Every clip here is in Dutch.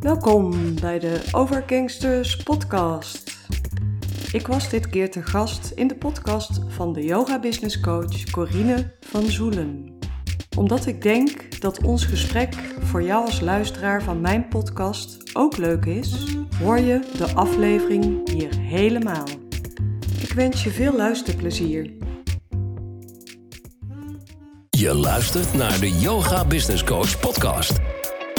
Welkom bij de Overgangsters podcast. Ik was dit keer te gast in de podcast van de yoga business coach Corine van Zoelen. Omdat ik denk dat ons gesprek voor jou als luisteraar van mijn podcast ook leuk is, hoor je de aflevering hier helemaal. Ik wens je veel luisterplezier. Je luistert naar de Yoga Business Coach podcast.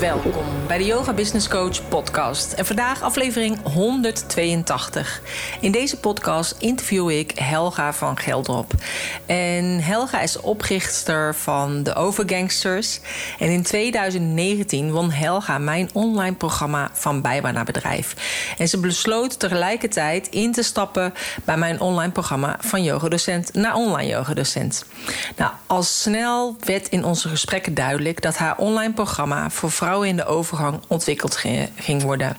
Welkom bij de Yoga Business Coach podcast. En vandaag aflevering 182. In deze podcast interview ik Helga van Geldrop. En Helga is oprichter van de Overgangsters. En in 2019 won Helga mijn online programma van bijbaan naar bedrijf. En ze besloot tegelijkertijd in te stappen bij mijn online programma van yogadocent naar online yogadocent. Nou, al snel werd in onze gesprekken duidelijk dat haar online programma voor vrouwen in de overgang ontwikkeld ging worden.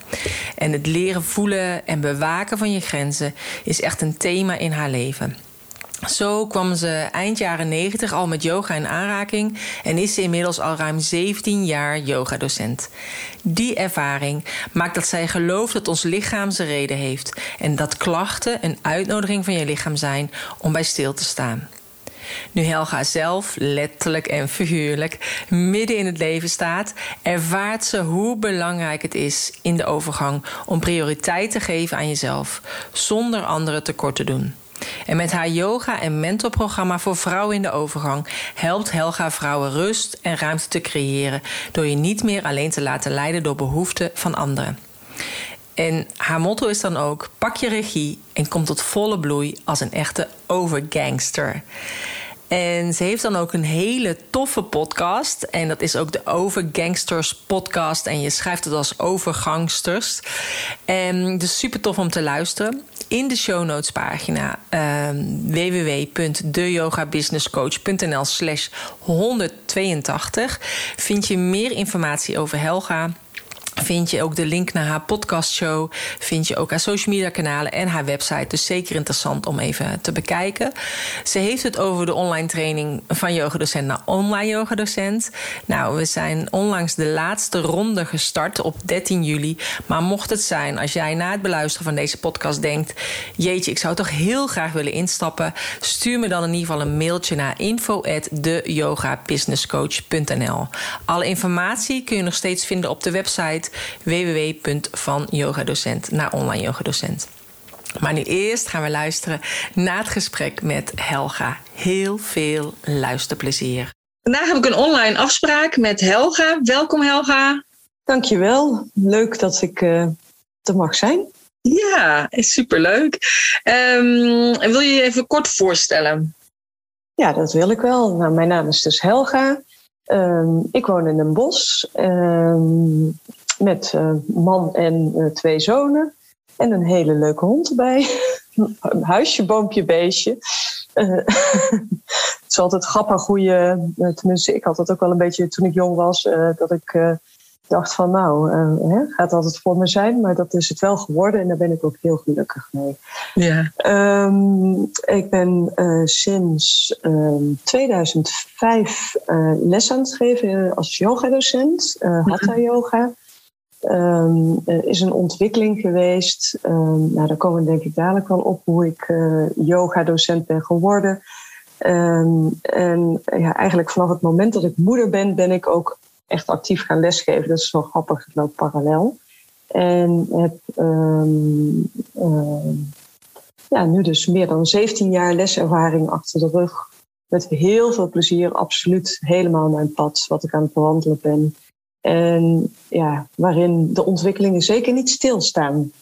En het leren voelen en bewaken van je grenzen is echt een thema in haar leven. Zo kwam ze eind jaren 90 al met yoga in aanraking en is ze inmiddels al ruim 17 jaar yogadocent. Die ervaring maakt dat zij gelooft dat ons lichaam zijn reden heeft en dat klachten een uitnodiging van je lichaam zijn om bij stil te staan. Nu Helga zelf, letterlijk en figuurlijk, midden in het leven staat, ervaart ze hoe belangrijk het is in de overgang om prioriteit te geven aan jezelf, zonder anderen tekort te doen. En met haar yoga- en mentorprogramma voor vrouwen in de overgang helpt Helga vrouwen rust en ruimte te creëren door je niet meer alleen te laten leiden door behoeften van anderen. En haar motto is dan ook: pak je regie en kom tot volle bloei als een echte overgangster. En ze heeft dan ook een hele toffe podcast. En dat is ook de Overgangsters podcast. En je schrijft het als Overgangsters. En dus super tof om te luisteren. In de show notes pagina uh, www.deyogabusinesscoach.nl slash 182 vind je meer informatie over Helga vind je ook de link naar haar podcastshow. Vind je ook haar social media kanalen en haar website. Dus zeker interessant om even te bekijken. Ze heeft het over de online training van yogadocent naar online yogadocent. Nou, we zijn onlangs de laatste ronde gestart op 13 juli. Maar mocht het zijn, als jij na het beluisteren van deze podcast denkt... jeetje, ik zou toch heel graag willen instappen... stuur me dan in ieder geval een mailtje naar info@deyogabusinesscoach.nl. Alle informatie kun je nog steeds vinden op de website www.vanyogadocent naar online yogadocent. Maar nu eerst gaan we luisteren naar het gesprek met Helga. Heel veel luisterplezier. Vandaag heb ik een online afspraak met Helga. Welkom Helga. Dankjewel. Leuk dat ik uh, er mag zijn. Ja, is superleuk. Um, wil je je even kort voorstellen? Ja, dat wil ik wel. Nou, mijn naam is dus Helga. Um, ik woon in een bos. Um, met uh, man en uh, twee zonen. En een hele leuke hond erbij. een huisje, boompje, beestje. Uh, het is altijd grappig hoe je, tenminste ik had dat ook wel een beetje toen ik jong was, dat ik dacht van nou, hè, gaat altijd voor me zijn, maar dat is het wel geworden en daar ben ik ook heel gelukkig mee. Ja. Um, ik ben sinds um, 2005 les aan het geven als yogadocent, Hatha yoga. Um, is een ontwikkeling geweest. Um, nou, daar komen we denk ik dadelijk wel op hoe ik uh, yoga-docent ben geworden. Um, en ja, eigenlijk vanaf het moment dat ik moeder ben, ben ik ook echt actief gaan lesgeven. Dat is zo grappig, het loopt parallel. En heb ja, nu dus meer dan 17 jaar leservaring achter de rug. Met heel veel plezier, absoluut helemaal mijn pad, wat ik aan het bewandelen ben. En ja, waarin de ontwikkelingen zeker niet stilstaan.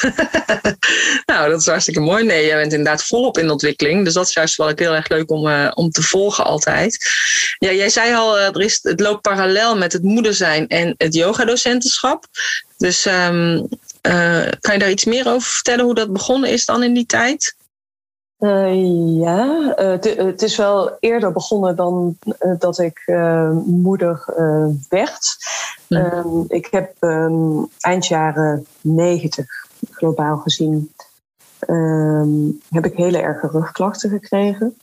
nou, dat is hartstikke mooi. Nee, jij bent inderdaad volop in ontwikkeling. Dus dat is juist wel heel erg leuk om, uh, om te volgen altijd. Ja, jij zei al, is, het loopt parallel met het moeder zijn en het yogadocentenschap. Dus um, uh, kan je daar iets meer over vertellen hoe dat begonnen is dan in die tijd? Ja, het is wel eerder begonnen dan dat ik moeder werd. Ehm, ik heb ehm, eind jaren negentig, globaal gezien, ehm, heb ik hele erge rugklachten gekregen.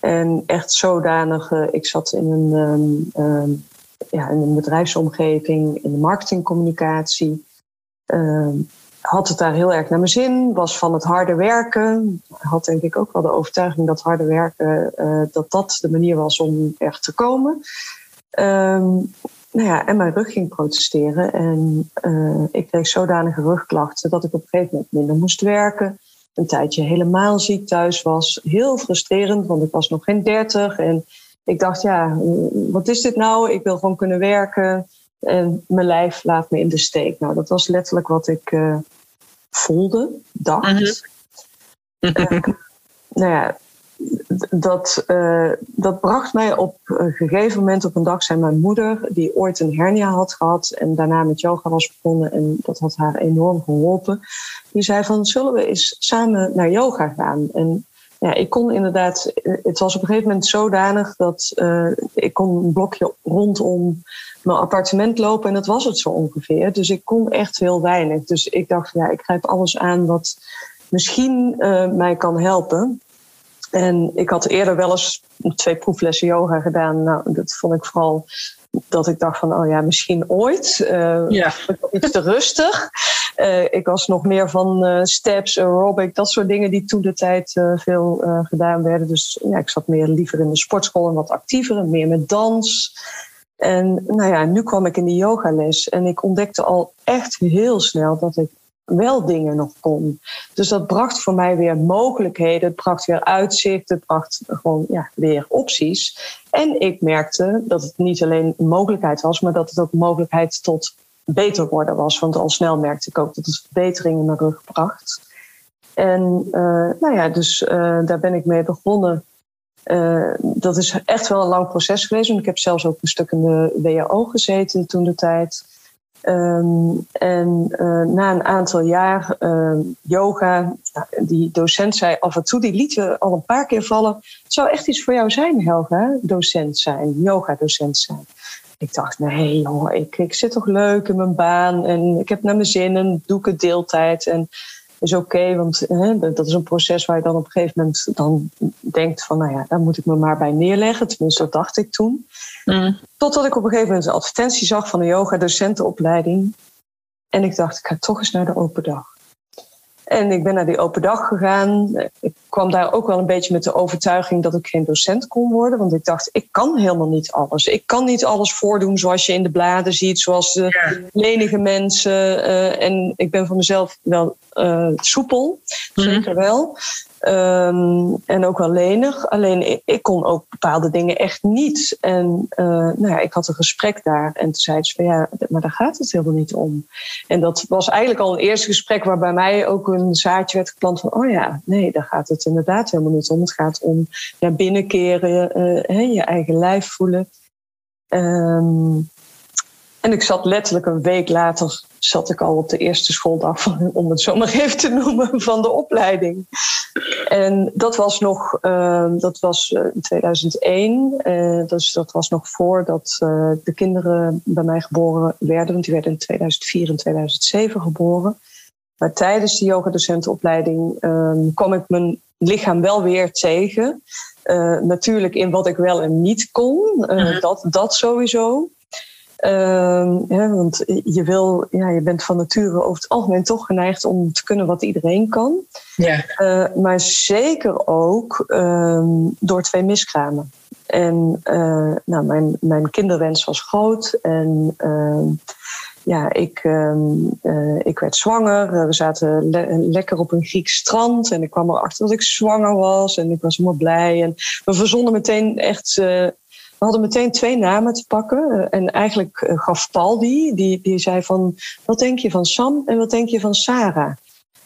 En echt zodanig, ik zat in een, ja, in een bedrijfsomgeving, in de marketingcommunicatie. Had het daar heel erg naar mijn zin, was van het harde werken. Had denk ik ook wel de overtuiging dat harde werken, uh, dat dat de manier was om er te komen. Um, nou ja, en mijn rug ging protesteren. En uh, ik kreeg zodanige rugklachten dat ik op een gegeven moment minder moest werken. Een tijdje helemaal ziek thuis was. Heel frustrerend, want ik was nog geen dertig. En ik dacht, ja, wat is dit nou? Ik wil gewoon kunnen werken. En mijn lijf laat me in de steek. Nou, dat was letterlijk wat ik uh, voelde, dacht. Mm -hmm. uh, nou ja, dat, uh, dat bracht mij op een gegeven moment, op een dag, zei mijn moeder, die ooit een hernia had gehad en daarna met yoga was begonnen en dat had haar enorm geholpen. Die zei van, zullen we eens samen naar yoga gaan? En ja, ik kon inderdaad, het was op een gegeven moment zodanig dat uh, ik kon een blokje rondom mijn appartement lopen en dat was het zo ongeveer. Dus ik kon echt heel weinig. Dus ik dacht, ja, ik grijp alles aan wat misschien uh, mij kan helpen. En ik had eerder wel eens twee proeflessen yoga gedaan. Nou, dat vond ik vooral dat ik dacht van, oh ja, misschien ooit. Uh, ja. Iets te rustig. Uh, ik was nog meer van uh, steps, aerobic, dat soort dingen die toen de tijd veel gedaan werden. Dus ja, ik zat meer liever in de sportschool en wat actiever en meer met dans. En nou ja, nu kwam ik in de yogales en ik ontdekte al echt heel snel dat ik wel dingen nog kon. Dus dat bracht voor mij weer mogelijkheden, het bracht weer uitzicht, het bracht gewoon ja, weer opties. En ik merkte dat het niet alleen een mogelijkheid was, maar dat het ook een mogelijkheid tot beter worden was. Want al snel merkte ik ook dat het verbetering in mijn rug bracht. En uh, nou ja, dus uh, daar ben ik mee begonnen. Uh, dat is echt wel een lang proces geweest. Want ik heb zelfs ook een stuk in de WHO gezeten toen de tijd. Um, en uh, na een aantal jaar uh, yoga, die docent zei af en toe, die liet je al een paar keer vallen. Het zou echt iets voor jou zijn, Helga, docent zijn, yoga-docent zijn. Ik dacht, nee jongen, ik, ik zit toch leuk in mijn baan en ik heb naar mijn zin en doe ik het deeltijd. En is oké, want hè, dat is een proces waar je dan op een gegeven moment dan denkt van, nou ja, daar moet ik me maar bij neerleggen. Tenminste, dat dacht ik toen. Mm. Totdat ik op een gegeven moment een advertentie zag van een yoga-docentenopleiding. En ik dacht, ik ga toch eens naar de open dag. En ik ben naar die open dag gegaan. Ik kwam daar ook wel een beetje met de overtuiging dat ik geen docent kon worden. Want ik dacht, ik kan helemaal niet alles. Ik kan niet alles voordoen zoals je in de bladen ziet, zoals de lenige mensen. Uh, en ik ben van mezelf wel uh, soepel, mhm. zeker wel. Um, en ook wel lenig. Alleen ik, ik, kon ook bepaalde dingen echt niet. En uh, nou ja, ik had een gesprek daar. En toen zei ze van ja, maar daar gaat het helemaal niet om. En dat was eigenlijk al een eerste gesprek waar bij mij ook een zaadje werd geplant van oh ja, nee, daar gaat het inderdaad helemaal niet om. Het gaat om binnenkeren, uh, je eigen lijf voelen. Um, en ik zat letterlijk een week later, zat ik al op de eerste schooldag, van, om het zo maar even te noemen, van de opleiding. En dat was nog, uh, dat was eh, in 2001, uh, eh, dus dat was nog voordat de kinderen bij mij geboren werden, want die werden in 2004 en 2007 geboren. Maar tijdens de yogadocentenopleiding um, kwam ik mijn lichaam wel weer tegen. natuurlijk in wat ik wel en niet kon, mhm. dat, dat sowieso. Uh, ja, want je, wil, ja, je bent van nature over het algemeen toch geneigd om te kunnen wat iedereen kan. Ja. Uh, maar zeker ook uh, door twee miskramen. En nou, mijn, mijn kinderwens was groot. En ehm, ja, ik, uh, ik werd zwanger. We zaten le lekker op een Grieks strand. En ik kwam erachter dat ik zwanger was. En ik was helemaal blij. En we verzonnen meteen echt we hadden meteen twee namen te pakken. Eh, en eigenlijk eh, gaf Paul die, die, die zei van... wat denk je van Sam en wat denk je van Sarah?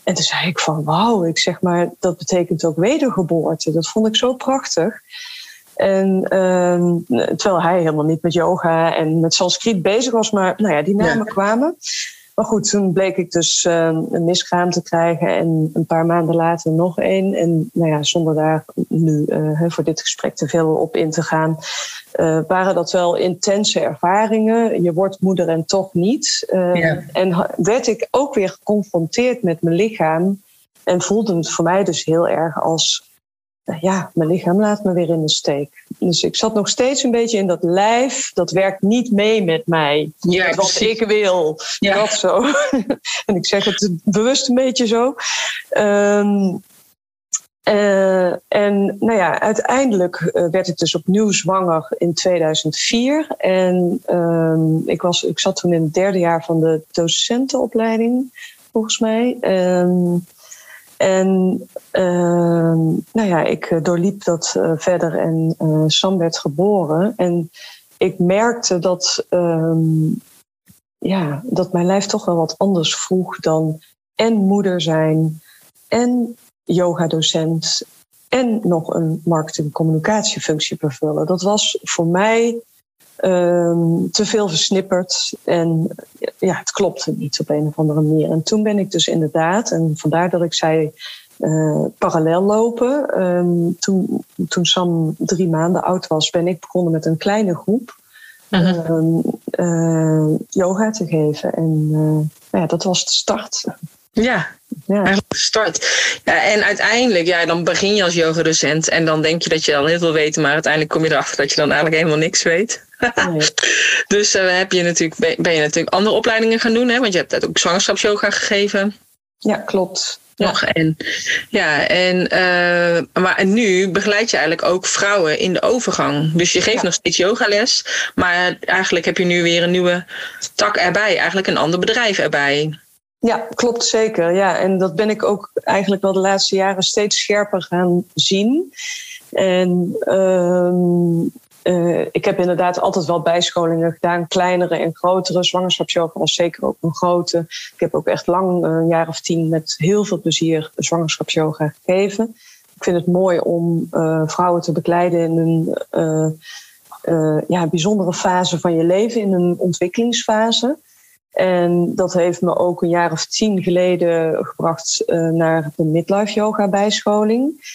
En toen zei ik van wauw, ik zeg maar, dat betekent ook wedergeboorte. Dat vond ik zo prachtig. En uh, terwijl hij helemaal niet met yoga en met Sanskriet bezig was, maar nou ja, die namen kwamen. Maar goed, toen bleek ik dus uh, een miskraam te krijgen en een paar maanden later nog één. En nou ja, zonder daar nu uh, voor dit gesprek te veel op in te gaan, uh, waren dat wel intense ervaringen. Je wordt moeder en toch niet. Ja. En werd ik ook weer geconfronteerd met mijn lichaam. En voelde het voor mij dus heel erg als ja, mijn lichaam laat me weer in de steek. Dus ik zat nog steeds een beetje in dat lijf. Dat werkt niet mee met mij. Ja, wat ik wil. Ja. Dat zo. en ik zeg het bewust een beetje zo. Um, uh, en nou ja, uiteindelijk uh, werd ik dus opnieuw zwanger in 2004. En um, ik, was, ik zat toen in het derde jaar van de docentenopleiding, volgens mij. Um, en uh, nou ja, ik eh, doorliep dat uh, verder en uh, Sam werd geboren. En ik merkte dat, um, ja, dat mijn lijf toch wel wat anders vroeg dan en moeder zijn en yogadocent en nog een marketing-communicatiefunctie vervullen. Dat was voor mij um, te veel versnipperd. En ja, het klopte niet op een of andere manier. En toen ben ik dus inderdaad, en vandaar dat ik zei uh, parallel lopen. Um, toen, toen Sam drie maanden oud was, ben ik begonnen met een kleine groep. Uh uh, yoga te geven. En uh, ja, dat was de start. Ja, ja. eigenlijk de start. Ja, en uiteindelijk, ja, dan begin je als yogadocent en dan denk je dat je al heel veel weet, maar uiteindelijk kom je erachter dat je dan eigenlijk helemaal niks weet. dus uh, heb je natuurlijk, ben je natuurlijk andere opleidingen gaan doen, hè? want je hebt ook zwangerschapsyoga gegeven. Ja, klopt. Nog. En, ja, en, uh, maar en nu begeleid je eigenlijk ook vrouwen in de overgang. Dus je geeft nog steeds yogales, maar eigenlijk heb je nu weer een nieuwe tak erbij, eigenlijk een ander bedrijf erbij. Ja, klopt zeker. Ja, en dat ben ik ook eigenlijk wel de laatste jaren steeds scherper gaan zien. En uh, uh, ik heb inderdaad altijd wel bijscholingen gedaan, kleinere en grotere. Zwangerschapsyoga was zeker ook een grote. Ik heb ook echt lang, een jaar of tien, met heel veel plezier zwangerschapsyoga gegeven. Ik vind het mooi om uh, vrouwen te begeleiden in een ja, bijzondere fase van je leven, in een ontwikkelingsfase. En dat heeft me ook een jaar of tien geleden gebracht naar de midlife yoga bijscholing.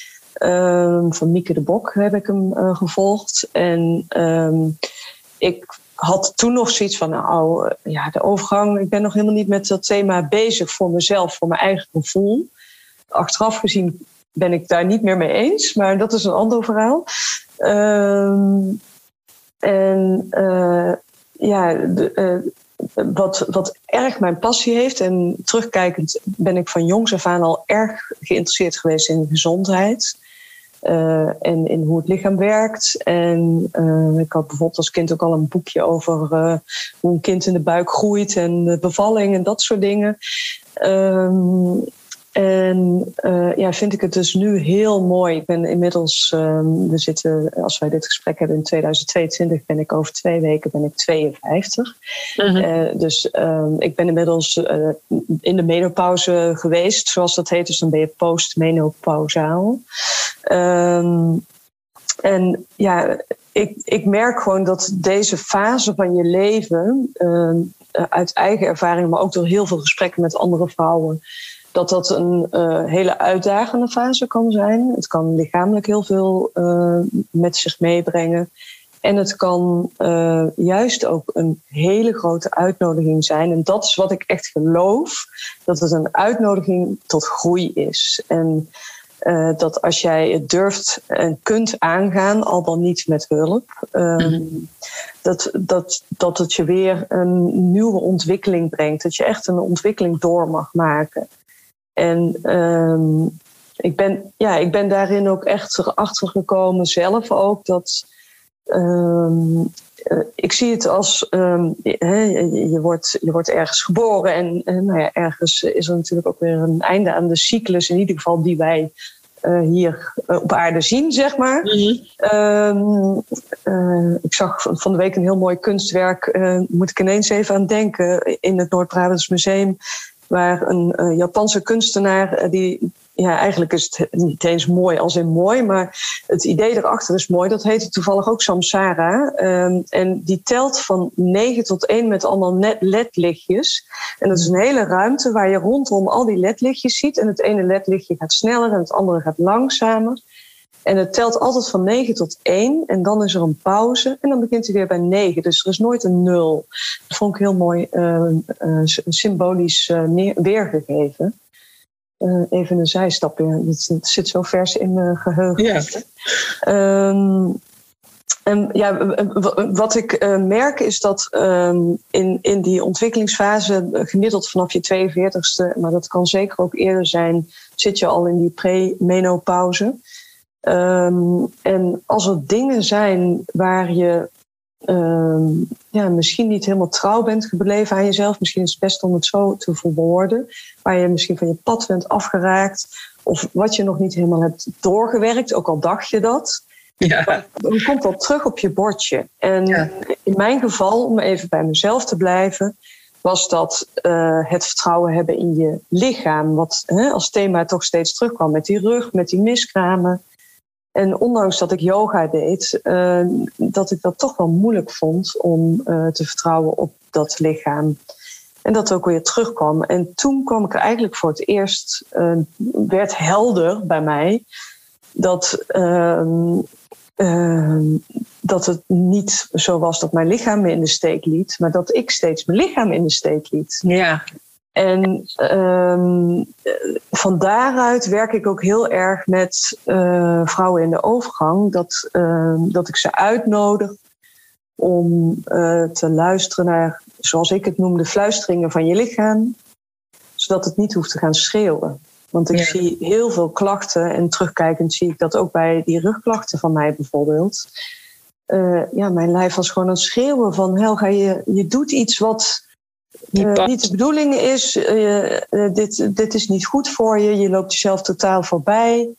Um, van Mieke de Bok heb ik hem uh, gevolgd. En um, ik had toen nog zoiets van, nou ja, de overgang, ik ben nog helemaal niet met dat thema bezig voor mezelf, voor mijn eigen gevoel. Achteraf gezien ben ik daar niet meer mee eens, maar dat is een ander verhaal. Um, en uh, ja, de, wat, wat erg mijn passie heeft. En terugkijkend ben ik van jongs af aan al erg geïnteresseerd geweest in gezondheid. Uh, en in hoe het lichaam werkt. En uh, ik had bijvoorbeeld als kind ook al een boekje over uh, hoe een kind in de buik groeit en bevalling en dat soort dingen. Um, en uh, ja, vind ik het dus nu heel mooi. Ik ben inmiddels, um, we zitten, als wij dit gesprek hebben in 2022, ben ik over twee weken ben ik 52. Mm -hmm. uh, dus um, ik ben inmiddels uh, in de menopauze geweest, zoals dat heet. Dus dan ben je postmenopausaal. Um, en ja, ik, ik merk gewoon dat deze fase van je leven, uit eigen ervaring, maar ook door heel veel gesprekken met andere vrouwen, dat dat een uh, hele uitdagende fase kan zijn. Het kan lichamelijk heel veel uh, met zich meebrengen. En het kan uh, juist ook een hele grote uitnodiging zijn. En dat is wat ik echt geloof: dat het een uitnodiging tot groei is. En dat als jij het durft en kunt aangaan, al dan niet met hulp, mm. dat, dat, dat het je weer een nieuwe ontwikkeling brengt. Dat je echt een ontwikkeling door mag maken. En um, ik, ben, ja, ik ben daarin ook echt erachter gekomen zelf ook dat. Um, ik zie het als um, he, je, wordt, je wordt ergens geboren en, en nou ja, ergens is er natuurlijk ook weer een einde aan de cyclus, in ieder geval die wij uh, hier uh, op aarde zien, zeg maar. Uh, ik zag van de week een heel mooi kunstwerk, moet ik ineens even aan denken, in het Noord-Brabants Museum waar een Japanse kunstenaar uh, die ja, eigenlijk is het niet eens mooi als in mooi, maar het idee erachter is mooi. Dat heette toevallig ook Samsara. Ehm, en die telt van 9 tot 1 met allemaal net ledlichtjes. En dat is een hele ruimte waar je rondom al die ledlichtjes ziet. En het ene ledlichtje gaat sneller en het andere gaat langzamer. En het telt altijd van 9 tot 1 en dan is er een pauze en dan begint hij weer bij 9. Dus er is nooit een nul. Dat vond ik heel mooi uh, uh, symbolisch uh, weergegeven. even een zijstapje, dat, zit zo vers in mijn geheugen. Ja. Um, en ja, wat ik merk is dat um, in, in die ontwikkelingsfase, gemiddeld vanaf je 42ste, maar dat kan zeker ook eerder zijn, zit je al in die pre-menopauze. Um, en als er dingen zijn waar je um, ja, misschien niet helemaal trouw bent gebleven aan jezelf, misschien is het best om het zo te verwoorden, waar je misschien van je pad bent afgeraakt, of wat je nog niet helemaal hebt doorgewerkt, ook al dacht je dat. Ja. Dan komt dat terug op je bordje. En in mijn geval, om even bij mezelf te blijven, was dat uh, het vertrouwen hebben in je lichaam. Wat hè, als thema toch steeds terugkwam met die rug, met die miskramen. En ondanks dat ik yoga deed, uh, dat ik dat toch wel moeilijk vond om uh, te vertrouwen op dat lichaam. En dat ook weer terugkwam. En toen kwam ik er eigenlijk voor het eerst, uh, werd helder bij mij, dat, ehm, ehm, dat het niet zo was dat mijn lichaam me in de steek liet, maar dat ik steeds mijn lichaam in de steek liet. Ja. En um, van daaruit werk ik ook heel erg met uh, vrouwen in de overgang. Dat, uh, dat ik ze uitnodig om uh, te luisteren naar, zoals ik het noem, de fluisteringen van je lichaam. Zodat het niet hoeft te gaan schreeuwen. Want ik ja. zie heel veel klachten en terugkijkend zie ik dat ook bij die rugklachten van mij bijvoorbeeld. ja, mijn lijf was gewoon aan het schreeuwen van Helga, je, je doet iets wat uh, niet de bedoeling is, uh, uh, dit, dit is niet goed voor je, je loopt jezelf totaal voorbij.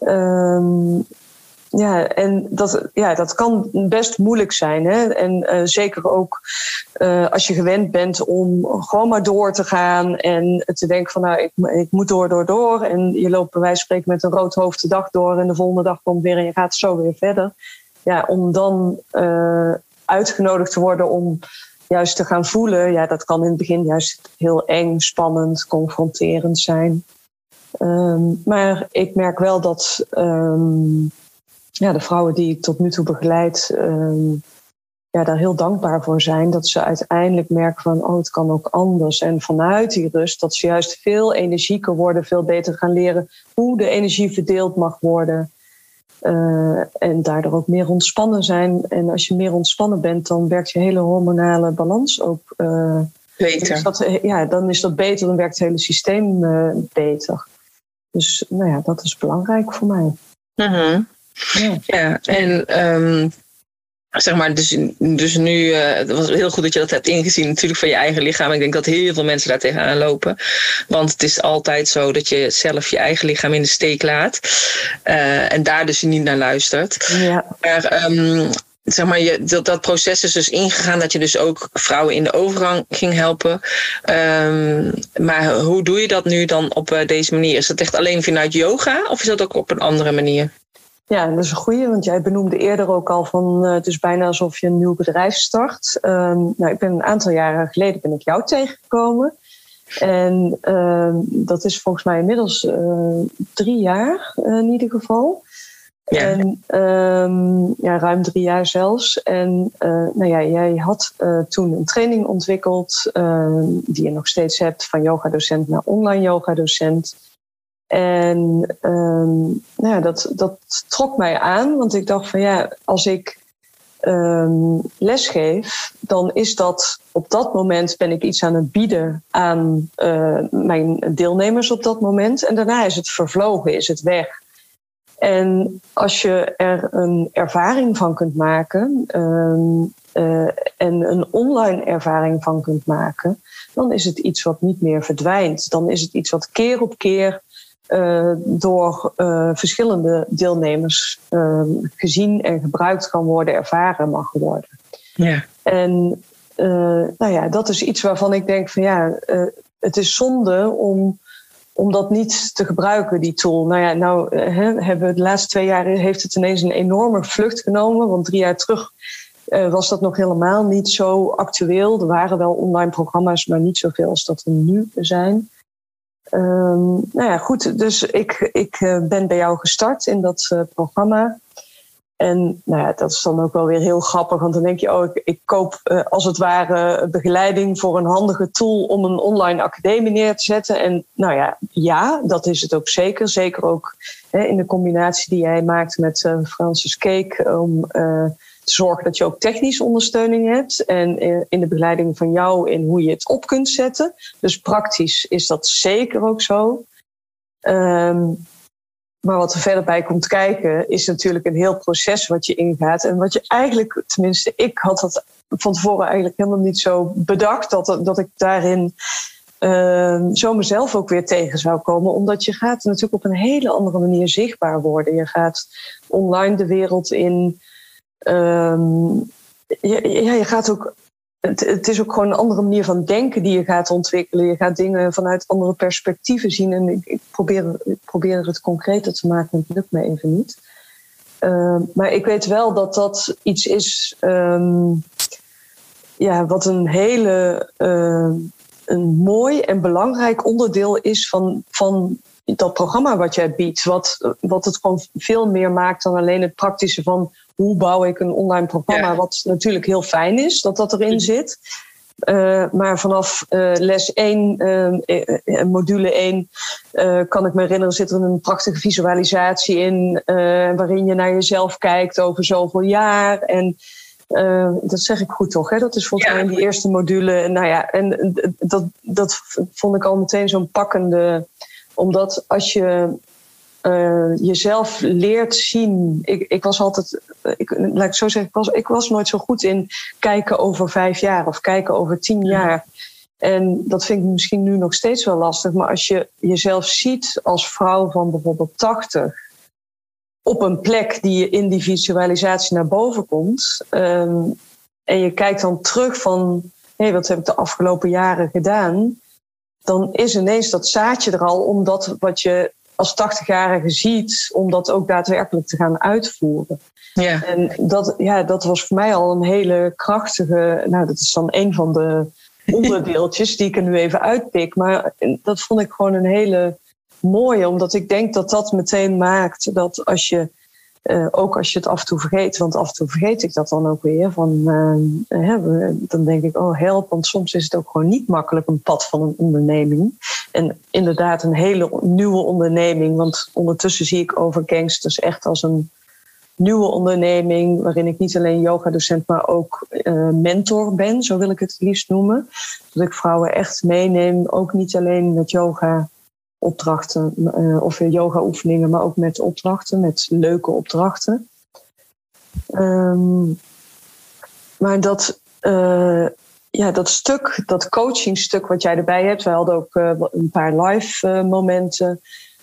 Um, ja, en dat, ja, dat kan best moeilijk zijn. Hè? En zeker ook als je gewend bent om gewoon maar door te gaan en te denken van nou, ik, ik moet door, door, door. En je loopt bij wijze van spreken met een rood hoofd de dag door en de volgende dag komt weer en je gaat zo weer verder. Ja, om dan uitgenodigd te worden om juist te gaan voelen, ja, dat kan in het begin juist heel eng, spannend, confronterend zijn. Um, maar ik merk wel dat um, ja, de vrouwen die ik tot nu toe begeleid, um, ja, daar heel dankbaar voor zijn. Dat ze uiteindelijk merken van, oh, het kan ook anders. En vanuit die rust, dat ze juist veel energieker worden, veel beter gaan leren hoe de energie verdeeld mag worden. Uh, en daardoor ook meer ontspannen zijn. En als je meer ontspannen bent, dan werkt je hele hormonale balans ook uh, beter. Dan dat, ja, dan is dat beter, dan werkt het hele systeem uh, beter. Dus nou ja, dat is belangrijk voor mij. -huh. ja. ja. en um, zeg maar, dus, dus nu, uh, het was heel goed dat je dat hebt ingezien, natuurlijk van je eigen lichaam. Ik denk dat heel veel mensen daar tegenaan lopen. Want het is altijd zo dat je zelf je eigen lichaam in de steek laat. Uh, en daar dus niet naar luistert. Ja. Maar um, zeg maar, je, dat, dat proces is dus ingegaan dat je dus ook vrouwen in de overgang ging helpen. Um, maar hoe doe je dat nu dan op uh, deze manier? Is dat echt alleen vanuit yoga of is dat ook op een andere manier? Ja, dat is een goede, want jij benoemde eerder ook al van uh, het is bijna alsof je een nieuw bedrijf start. Um, nou, ik ben een aantal jaren geleden ben ik jou tegengekomen. En um, dat is volgens mij inmiddels uh, drie jaar uh, in ieder geval. Ja. En um, ja, ruim drie jaar zelfs. En nou ja, jij had toen een training ontwikkeld die je nog steeds hebt van yoga docent naar online yoga docent. En um, nou ja, dat, dat trok mij aan, want ik dacht van ja, als ik um, lesgeef, dan is dat op dat moment ben ik iets aan het bieden aan uh, mijn deelnemers op dat moment. En daarna is het vervlogen, is het weg. En als je er een ervaring van kunt maken um, uh, en een online ervaring van kunt maken, dan is het iets wat niet meer verdwijnt. Dan is het iets wat keer op keer uh, door uh, verschillende deelnemers uh, gezien en gebruikt kan worden, ervaren mag worden. Ja. En nou ja, dat is iets waarvan ik denk van ja, het is zonde om om dat niet te gebruiken, die tool. Nou ja, nou hè, hebben de laatste twee jaar heeft het ineens een enorme vlucht genomen. Want drie jaar terug was dat nog helemaal niet zo actueel. Er waren wel online programma's, maar niet zoveel als dat er nu zijn. Um, nou ja, goed. Dus ik, ik uh, ben bij jou gestart in dat uh, programma. En nou ja, dat is dan ook wel weer heel grappig, want dan denk je, oh, ik, ik koop uh, als het ware begeleiding voor een handige tool om een online academie neer te zetten. En nou ja, ja, dat is het ook zeker. Zeker ook hè, in de combinatie die jij maakt met uh, Francis Cake om te zorgen dat je ook technische ondersteuning hebt. En in de begeleiding van jou in hoe je het op kunt zetten. Dus praktisch is dat zeker ook zo. Um, maar wat er verder bij komt kijken, is natuurlijk een heel proces wat je ingaat. En wat je eigenlijk, tenminste, ik had dat van tevoren eigenlijk helemaal niet zo bedacht dat, dat ik daarin uh, zo mezelf ook weer tegen zou komen. Omdat je gaat natuurlijk op een hele andere manier zichtbaar worden. Je gaat online de wereld in. Um, ja, je gaat ook het, is ook gewoon een andere manier van denken die je gaat ontwikkelen. Je gaat dingen vanuit andere perspectieven zien. En ik, ik probeer, het concreter te maken, het lukt me even niet. Uh, maar ik weet wel dat dat iets is um, ja, wat een hele een mooi en belangrijk onderdeel is van, van dat programma wat jij biedt. Wat, wat het gewoon veel meer maakt dan alleen het praktische van hoe bouw ik een online programma, wat natuurlijk heel fijn is dat dat erin zit. Uh, maar vanaf uh, les 1, uh, module 1, kan ik me herinneren, zit er een prachtige visualisatie in. waarin je naar jezelf kijkt over zoveel jaar. En dat zeg ik goed toch? Hè? Dat is volgens mij in die eerste module. Nou ja, en dat, dat vond ik al meteen zo'n pakkende. Omdat als je uh, jezelf leert zien. Ik, ik was altijd, ik, laat ik zo zeggen, ik was, ik was nooit zo goed in kijken over vijf jaar of kijken over tien jaar. En dat vind ik misschien nu nog steeds wel lastig. Maar als je jezelf ziet als vrouw van bijvoorbeeld 80, op een plek die je in die visualisatie naar boven komt. Um, en je kijkt dan terug van, hé, hey, wat heb ik de afgelopen jaren gedaan? Dan is ineens dat zaadje er al, omdat wat je als 80-jarige ziet, om dat ook daadwerkelijk te gaan uitvoeren. Ja. En dat, ja, dat was voor mij al een hele krachtige. Nou, dat is dan een van de onderdeeltjes die ik er nu even uitpik. Maar dat vond ik gewoon een hele mooie, omdat ik denk dat dat meteen maakt dat als je uh, ook als je het af en toe vergeet, want af en toe vergeet ik dat dan ook weer. Van, uh, dan denk ik, oh help, want soms is het ook gewoon niet makkelijk een pad van een onderneming. En inderdaad een hele nieuwe onderneming, want ondertussen zie ik over gangsters echt als een nieuwe onderneming, waarin ik niet alleen yoga-docent, maar ook uh, mentor ben, zo wil ik het liefst noemen. Dat ik vrouwen echt meeneem, ook niet alleen met yoga opdrachten uh, of yoga oefeningen, maar ook met opdrachten, met leuke opdrachten. Um, maar dat, uh, ja, dat stuk, dat coachingstuk wat jij erbij hebt, we hadden ook uh, een paar live momenten,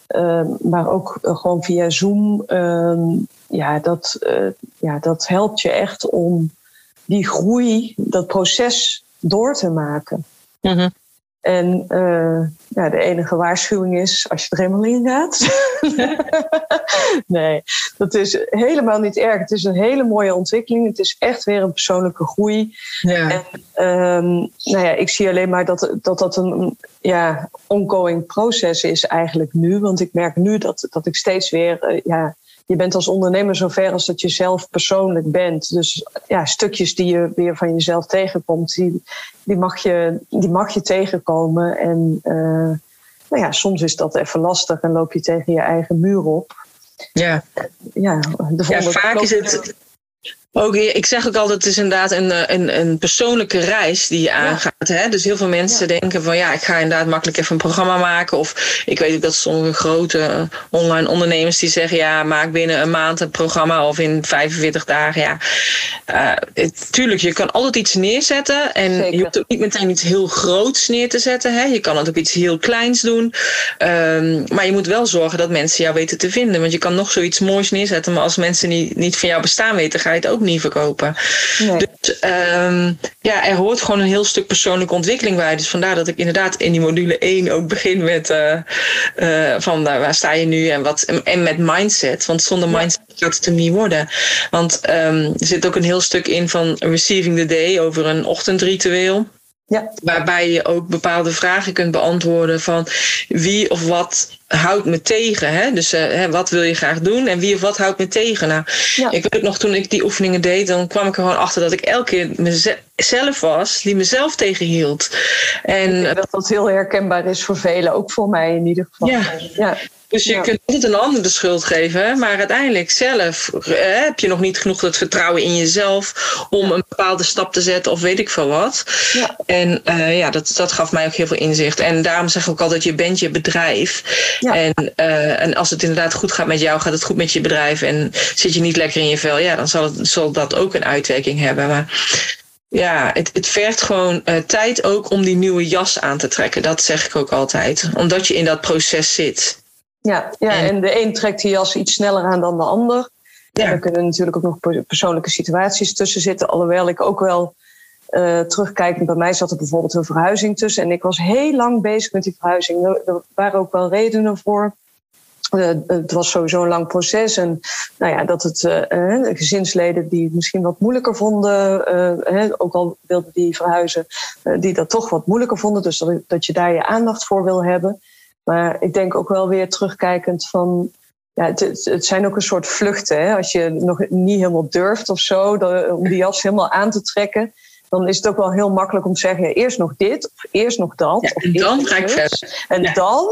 ehm, maar ook gewoon via Zoom. Ehm, ja, dat, ja, dat helpt je echt om die groei, dat proces door te maken. Mm. En uh, ja, de enige waarschuwing is als je er helemaal in gaat. nee, dat is helemaal niet erg. Het is een hele mooie ontwikkeling. Het is echt weer een persoonlijke groei. Ja. En um, nou ja, ik zie alleen maar dat dat, dat een ja, ongoing proces is eigenlijk nu. Want ik merk nu dat, dat ik steeds weer uh, ja, je bent als ondernemer zover als dat je zelf persoonlijk bent. Dus ja, stukjes die je weer van jezelf tegenkomt, die, die, mag, je, die mag je tegenkomen. En uh, nou ja, soms is dat even lastig en loop je tegen je eigen muur op. Ja, ja, de ja vaak is het ook, ik zeg ook altijd, het is inderdaad een, eh, een, een persoonlijke reis die je aangaat. Hè? Dus heel veel mensen denken van ja, ik ga inderdaad makkelijk even een programma maken. Of ik weet ook dat sommige grote eh, online ondernemers die zeggen ja, maak binnen een maand een programma of in 45 dagen. Ja, uh, tuurlijk, je kan altijd iets neerzetten. En Zeker. je hoeft ook niet meteen iets heel groots neer te zetten. Hè? Je kan het ook iets heel kleins doen. Um, maar je moet wel zorgen dat mensen jou weten te vinden. Want je kan nog zoiets moois neerzetten. Maar als mensen niet, niet van jou bestaan weten, ga je het ook niet verkopen. Dus um, ja, er hoort gewoon een heel stuk persoonlijke ontwikkeling bij. Dus vandaar dat ik inderdaad in die module 1 ook begin met uh, uh, van nou, waar sta je nu en wat en met mindset. Want zonder mindset gaat het er niet worden. Want um, er zit ook een heel stuk in van receiving the day over een ochtendritueel. Ja. Waarbij je ook bepaalde vragen kunt beantwoorden van wie of wat houdt me tegen. Hè? Dus uh, wat wil je graag doen en wie of wat houdt me tegen? Nou, ik weet nog toen ik die oefeningen deed, dan kwam ik er gewoon achter dat ik elke keer mezelf was die mezelf tegenhield. En dat dat heel herkenbaar is voor velen, ook voor mij in ieder geval. Ja. ja. Dus je kunt niet een ander de schuld geven, maar uiteindelijk zelf heb je nog niet genoeg het vertrouwen in jezelf om een bepaalde stap te zetten of weet ik veel wat. Ja. En uh, ja, dat, dat gaf mij ook heel veel inzicht. En daarom zeg ik ook altijd, je bent je bedrijf. Ja. En, uh, en als het inderdaad goed gaat met jou, gaat het goed met je bedrijf en zit je niet lekker in je vel, ja, dan zal, het, zal dat ook een uitwerking hebben. Maar ja, het, het vergt gewoon uh, tijd ook om die nieuwe jas aan te trekken. Dat zeg ik ook altijd. Omdat je in dat proces zit. Ja, ja en, de een trekt die jas iets sneller aan dan de ander. Ja. Er kunnen natuurlijk ook nog persoonlijke situaties tussen zitten. Alhoewel ik ook wel uh, terugkijkend, bij mij zat er bijvoorbeeld een verhuizing tussen. En ik was heel lang bezig met die verhuizing. Er, waren ook wel redenen voor. Uh, het was sowieso een lang proces. En nou ja, dat het uh, gezinsleden die het misschien wat moeilijker vonden, ook al wilden die verhuizen, die dat toch wat moeilijker vonden. Dus dat, dat je daar je aandacht voor wil hebben. Maar ik denk ook wel weer terugkijkend van. Ja, het, het zijn ook een soort vluchten. Hè? Als je nog niet helemaal durft of zo, om die jas helemaal aan te trekken dan is het ook wel heel makkelijk om te zeggen: eerst nog dit, of eerst nog dat. Ja, of en dan ga ik verder. En dan.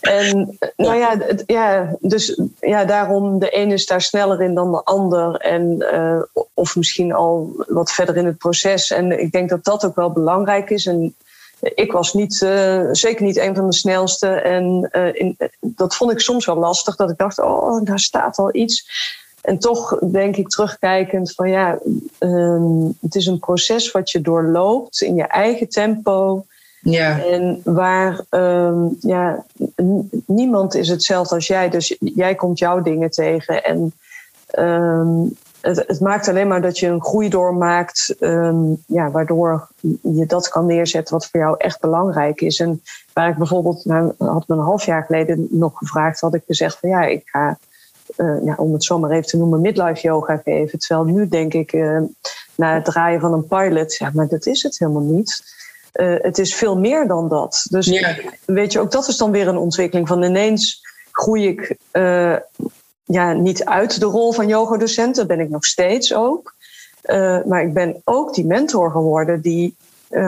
En nou ja, ja, dus ja, daarom de een is daar sneller in dan de ander. En, uh, of misschien al wat verder in het proces. En ik denk dat dat ook wel belangrijk is. En ik was niet, uh, zeker niet een van de snelste. En uh, in, dat vond ik soms wel lastig. Dat ik dacht, oh, daar staat al iets. En toch denk ik terugkijkend van ja, um, het is een proces wat je doorloopt in je eigen tempo. Ja. En waar um, ja, niemand is hetzelfde als jij. Dus jij komt jouw dingen tegen. En um, het, het, maakt alleen maar dat je een groei doormaakt, um, ja, waardoor je dat kan neerzetten wat voor jou echt belangrijk is. En waar ik bijvoorbeeld, nou, had me een half jaar geleden nog gevraagd, had ik gezegd van ja, ik ga, uh, ja, om het zomaar even te noemen, midlife yoga geven. Terwijl nu denk ik, uh, na het draaien van een pilot, ja, maar dat is het helemaal niet. Uh, het is veel meer dan dat. Dus ja. weet je, ook dat is dan weer een ontwikkeling van ineens groei ik ja, niet uit de rol van yogadocent, dat ben ik nog steeds ook. Maar ik ben ook die mentor geworden die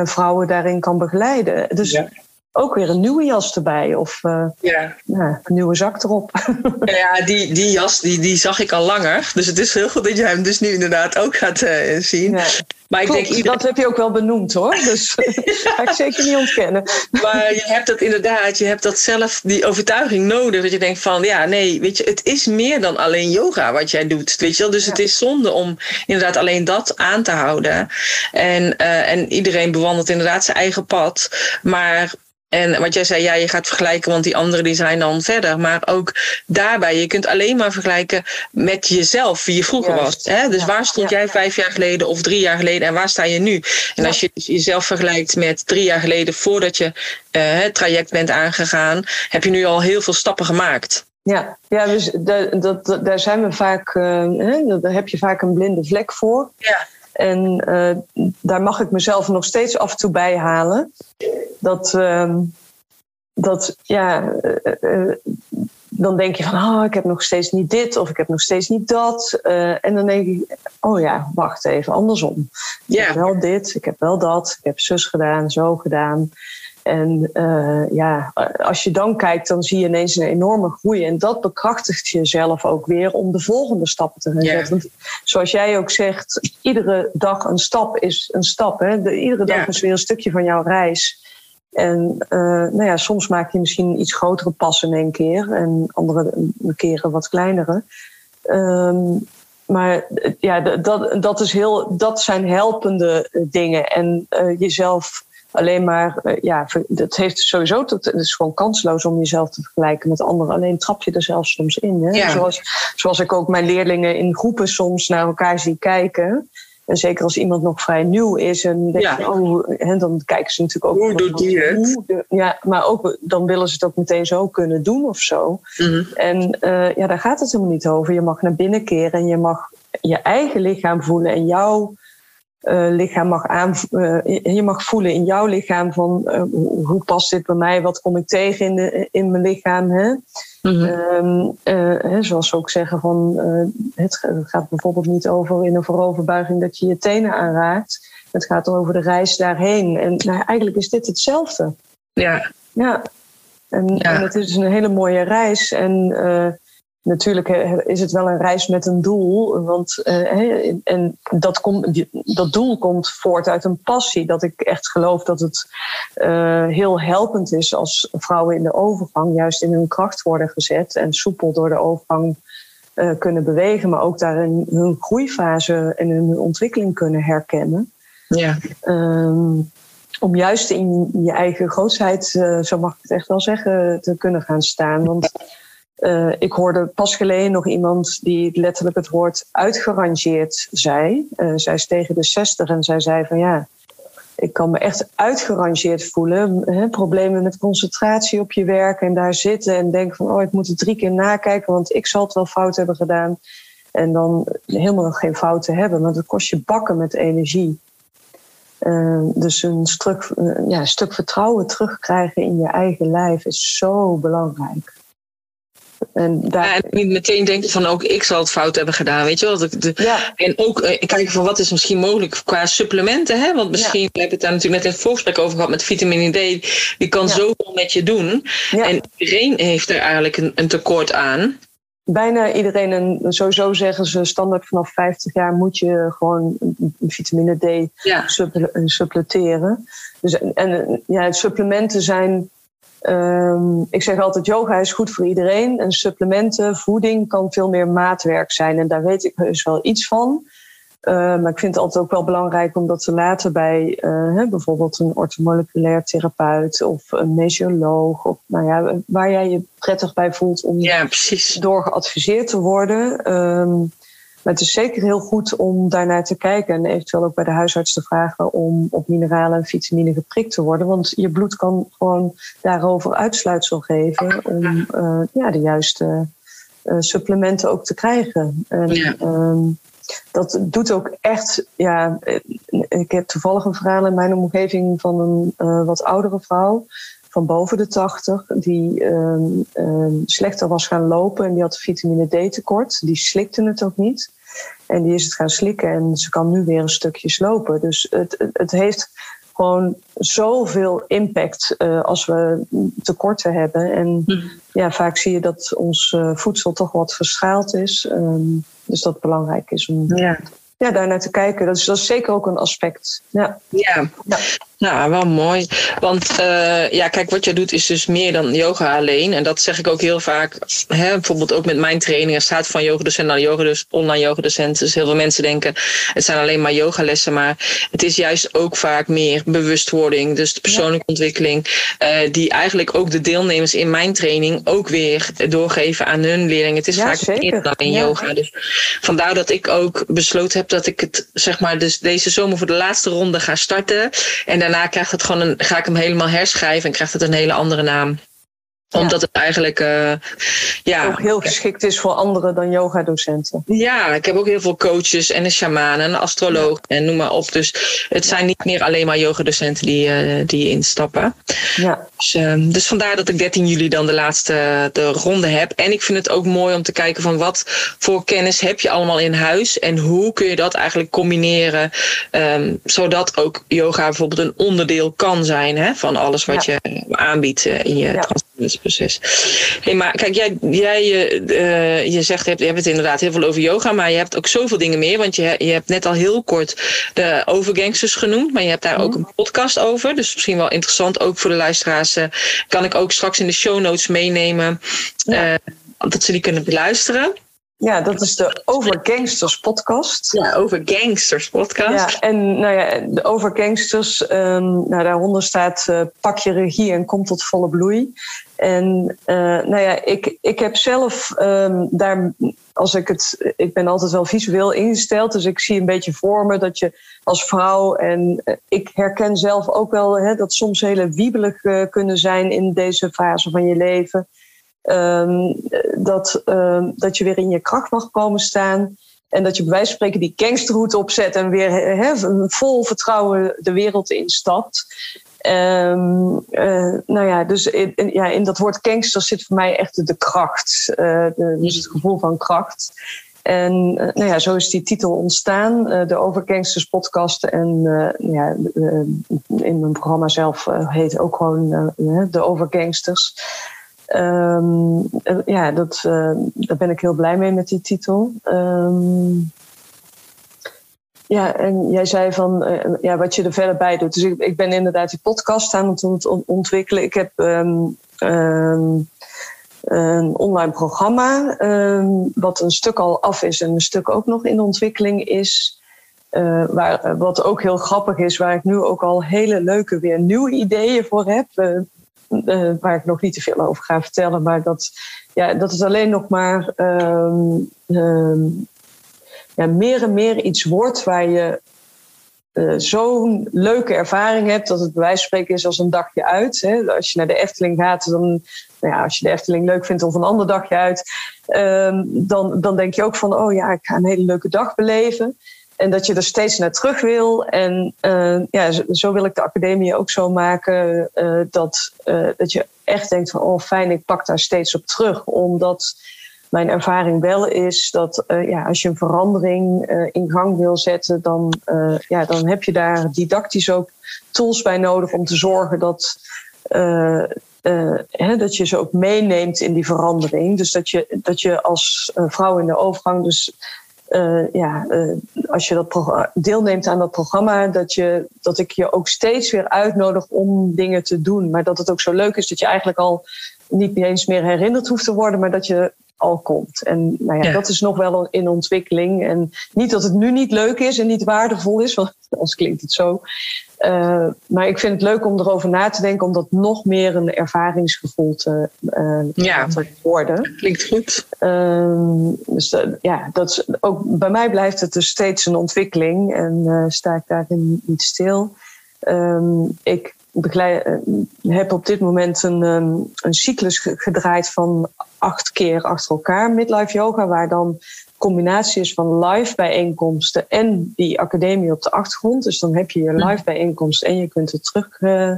vrouwen daarin kan begeleiden. Dus ja. Ook weer een nieuwe jas erbij of uh, ja. Nou, een nieuwe zak erop. Ja, die, die jas die, die zag ik al langer. Dus het is heel goed dat je hem dus nu inderdaad ook gaat zien. Ja. Maar ik denk iedereen... dat heb je ook wel benoemd hoor. Dus ga ik zeker niet ontkennen. Maar je hebt dat inderdaad, je hebt dat zelf, die overtuiging nodig. Dat je denkt van ja, nee, weet je, het is meer dan alleen yoga wat jij doet. Weet je wel? Dus ja. het is zonde om inderdaad alleen dat aan te houden. En, uh, en iedereen bewandelt inderdaad zijn eigen pad. Maar en wat jij zei, ja, je gaat vergelijken, want die anderen die zijn dan verder. Maar ook daarbij, je kunt alleen maar vergelijken met jezelf, wie je vroeger Juist. was. Hè? Dus ja. waar stond ja. jij vijf jaar geleden of drie jaar geleden en waar sta je nu? En als je jezelf vergelijkt met drie jaar geleden, voordat je uh, het traject bent aangegaan, heb je nu al heel veel stappen gemaakt. Ja, ja dus dat, dat, daar zijn we vaak, uh, daar heb je vaak een blinde vlek voor. Ja. En uh, daar mag ik mezelf nog steeds af en toe bij halen. Dat, uh, dat ja, uh, dan denk je van, oh, ik heb nog steeds niet dit of ik heb nog steeds niet dat. en dan denk ik, oh ja, wacht even, andersom. Ik yeah. heb wel dit, ik heb wel dat, ik heb zus gedaan, zo gedaan. En uh, ja, als je dan kijkt, dan zie je ineens een enorme groei. En dat bekrachtigt jezelf ook weer om de volgende stappen te gaan zetten. Yeah. Zoals jij ook zegt, iedere dag een stap is een stap. Hè? De, iedere dag yeah. is weer een stukje van jouw reis. En uh, nou ja, soms maak je misschien iets grotere passen in één keer. En andere keren wat kleinere. Um, maar ja, dat, dat, is heel, dat zijn helpende dingen. En uh, jezelf alleen maar, uh, ja, dat heeft sowieso, tot, het is gewoon kansloos om jezelf te vergelijken met anderen. Alleen trap je er zelfs soms in. Hè? Ja. Zoals, zoals ik ook mijn leerlingen in groepen soms naar elkaar zie kijken. En zeker als iemand nog vrij nieuw is, en denk je, oh, en dan kijken ze natuurlijk ook. Hoe doet die het? ja, maar ook, dan willen ze het ook meteen zo kunnen doen of zo. Mhm. En uh, ja, daar gaat het helemaal niet over. Je mag naar binnen keren en je mag je eigen lichaam voelen en jouw lichaam mag aan, uh, je mag voelen in jouw lichaam van uh, hoe past dit bij mij, wat kom ik tegen in, de, in mijn lichaam. Hè? Mm-hmm. Um, zoals ze ook zeggen van het gaat bijvoorbeeld niet over in een vooroverbuiging dat je je tenen aanraakt. Het gaat over de reis daarheen. En nou, eigenlijk is dit hetzelfde. Ja. Ja. En, ja. en het is een hele mooie reis. En Natuurlijk is het wel een reis met een doel, want uh, en dat, dat doel komt voort uit een passie. Dat ik echt geloof dat het uh, heel helpend is als vrouwen in de overgang juist in hun kracht worden gezet en soepel door de overgang kunnen bewegen, maar ook daarin hun groeifase en hun ontwikkeling kunnen herkennen. Ja. Um, om juist in je eigen grootheid, zo mag ik het echt wel zeggen, te kunnen gaan staan. Want uh, ik hoorde pas geleden nog iemand die letterlijk het woord uitgerangeerd zei. Uh, zij is tegen de 60 en zij zei van ja, ik kan me echt uitgerangeerd voelen. Problemen met concentratie op je werk en daar zitten en denken van oh, ik moet het drie keer nakijken, want ik zal het wel fout hebben gedaan. En dan helemaal geen fouten hebben, maar dat kost je bakken met energie. Uh, dus een stuk, ja, een stuk vertrouwen terugkrijgen in je eigen lijf is zo belangrijk. En, daar... ja, en niet meteen denken van ook ik zal het fout hebben gedaan, weet je wel. De, ja. En ook uh, kijken van wat is misschien mogelijk qua supplementen. Hè? Want misschien, ja. we hebben het daar natuurlijk net in het voorgesprek over gehad met vitamine D. Die kan zoveel met je doen. En iedereen heeft er eigenlijk een, een tekort aan. Bijna iedereen, en sowieso zeggen ze standaard vanaf 50 jaar moet je gewoon vitamine D ja. supplementeren. Dus, en ja, supplementen zijn Um, ik zeg altijd, yoga is goed voor iedereen. En supplementen, voeding kan veel meer maatwerk zijn. En daar weet ik heus wel iets van. Uh, maar ik vind het altijd ook wel belangrijk om dat te laten bij uh, hè, bijvoorbeeld een ortomoleculair therapeut of een mesioloog. Of nou ja, waar jij je prettig bij voelt om ja, door geadviseerd te worden. Um, maar het is zeker heel goed om daarnaar te kijken en eventueel ook bij de huisarts te vragen om op mineralen en vitamine geprikt te worden. Want je bloed kan gewoon daarover uitsluitsel geven om uh, ja, de juiste uh, supplementen ook te krijgen. En, ja. um, dat doet ook echt, ja, ik heb toevallig een verhaal in mijn omgeving van een uh, wat oudere vrouw van boven de 80, die um, um, slechter was gaan lopen en die had vitamine D tekort. Die slikte het ook niet. En die is het gaan slikken en ze kan nu weer een stukje slopen. Dus het, het heeft gewoon zoveel impact uh, als we tekorten hebben. En mm. ja, vaak zie je dat ons uh, voedsel toch wat verschaald is. Um, dus dat belangrijk is om ja. Ja, daar naar te kijken. Dat is, dat is zeker ook een aspect. Ja. Ja. ja. Nou, wel mooi. Want uh, ja, kijk, wat je doet is dus meer dan yoga alleen. En dat zeg ik ook heel vaak. Hè, bijvoorbeeld ook met mijn training. Er staat van yogadocent naar yoga, dus online yogadocent. Dus heel veel mensen denken, het zijn alleen maar yogalessen. Maar het is juist ook vaak meer bewustwording. Dus de persoonlijke ja. ontwikkeling. Uh, die eigenlijk ook de deelnemers in mijn training ook weer doorgeven aan hun leerlingen. Het is ja, vaak meer dan in ja. yoga. Dus vandaar dat ik ook besloten heb dat ik het, zeg maar, dus deze zomer voor de laatste ronde ga starten. En daarna krijgt het gewoon een, ga ik hem helemaal herschrijven en krijgt het een hele andere naam. Ja. Omdat het eigenlijk uh, ja, ook heel geschikt is voor anderen dan yoga-docenten. Ja, ik heb ook heel veel coaches en een shaman en een astroloog ja. en noem maar op. Dus het zijn niet meer alleen maar yoga-docenten die, uh, die instappen. Ja. Dus, uh, dus vandaar dat ik 13 juli dan de laatste de ronde heb. En ik vind het ook mooi om te kijken van wat voor kennis heb je allemaal in huis en hoe kun je dat eigenlijk combineren, um, zodat ook yoga bijvoorbeeld een onderdeel kan zijn hè, van alles wat ja. je aanbiedt uh, in je ja. Hey, maar kijk, jij, jij uh, je zegt, je hebt, je hebt het inderdaad heel veel over yoga, maar je hebt ook zoveel dingen meer. Want je, je hebt net al heel kort de overgangsters genoemd, maar je hebt daar mm. ook een podcast over. Dus misschien wel interessant ook voor de luisteraars. Uh, kan ik ook straks in de show notes meenemen, ja. uh, dat ze die kunnen beluisteren. Ja, dat is de Over Gangsters podcast. Ja, Over Gangsters podcast. Ja, en nou ja, de Over Gangsters, um, nou, daaronder staat uh, pak je regie en kom tot volle bloei. En uh, nou ja, ik, ik heb zelf um, daar, als ik het, ik ben altijd wel visueel ingesteld, dus ik zie een beetje voor me dat je als vrouw, en uh, ik herken zelf ook wel hè, dat soms hele wiebelig kunnen zijn in deze fase van je leven. Um, dat, um, dat je weer in je kracht mag komen staan. En dat je bij wijze van spreken die gangsterhoed opzet en weer he, vol vertrouwen de wereld instapt. Um, nou ja, dus in, ja, in dat woord gangster zit voor mij echt de kracht. De, dus het gevoel van kracht. En uh, nou ja, zo is die titel ontstaan, de Over Gangsters podcast. En nou ja, in mijn programma zelf heet ook gewoon de Over Gangsters. Um, ja, dat, uh, daar ben ik heel blij mee met die titel. Um, ja, en jij zei van uh, ja, wat je er verder bij doet. Dus ik, ik ben inderdaad die podcast aan het ontwikkelen. Ik heb um, een online programma, wat een stuk al af is en een stuk ook nog in ontwikkeling is. Waar, wat ook heel grappig is, waar ik nu ook al hele leuke weer nieuwe ideeën voor heb. Uh, waar ik nog niet te veel over ga vertellen. Maar dat, ja, dat het alleen nog maar um, um, ja, meer en meer iets wordt waar je uh, zo'n leuke ervaring hebt dat het bij wijze van spreken is als een dagje uit. Hè. Als je naar de Efteling gaat, dan, nou ja, als je de Efteling leuk vindt of een ander dagje uit, um, dan, dan denk je ook van, oh ja, ik ga een hele leuke dag beleven. En dat je er steeds naar terug wil. En uh, ja, zo, wil ik de academie ook zo maken uh, dat, uh, dat je echt denkt van oh fijn, ik pak daar steeds op terug. Omdat mijn ervaring wel is dat ja, als je een verandering in gang wil zetten, dan, ja, dan heb je daar didactisch ook tools bij nodig om te zorgen dat. Hè, dat je ze ook meeneemt in die verandering. Dus dat je, dat je als vrouw in de overgang dus uh, ja, uh, als je dat deelneemt aan dat programma, dat, je, dat ik je ook steeds weer uitnodig om dingen te doen. Maar dat het ook zo leuk is dat je eigenlijk al niet eens meer herinnerd hoeft te worden, maar dat je al komt. En nou ja, ja. dat is nog wel in ontwikkeling. En niet dat het nu niet leuk is en niet waardevol is, want anders klinkt het zo. Uh, maar ik vind het leuk om erover na te denken, om dat nog meer een ervaringsgevoel te, uh, ja, worden. Klinkt goed. Uh, dus ja, dat is, ook bij mij blijft het dus steeds een ontwikkeling en sta ik daarin niet stil. Ehm, ik begeleid, heb op dit moment een, um, een cyclus gedraaid van acht keer achter elkaar midlife yoga, waar dan combinatie is van live bijeenkomsten en die academie op de achtergrond. Dus dan heb je je live bijeenkomst en je kunt het terug, uh,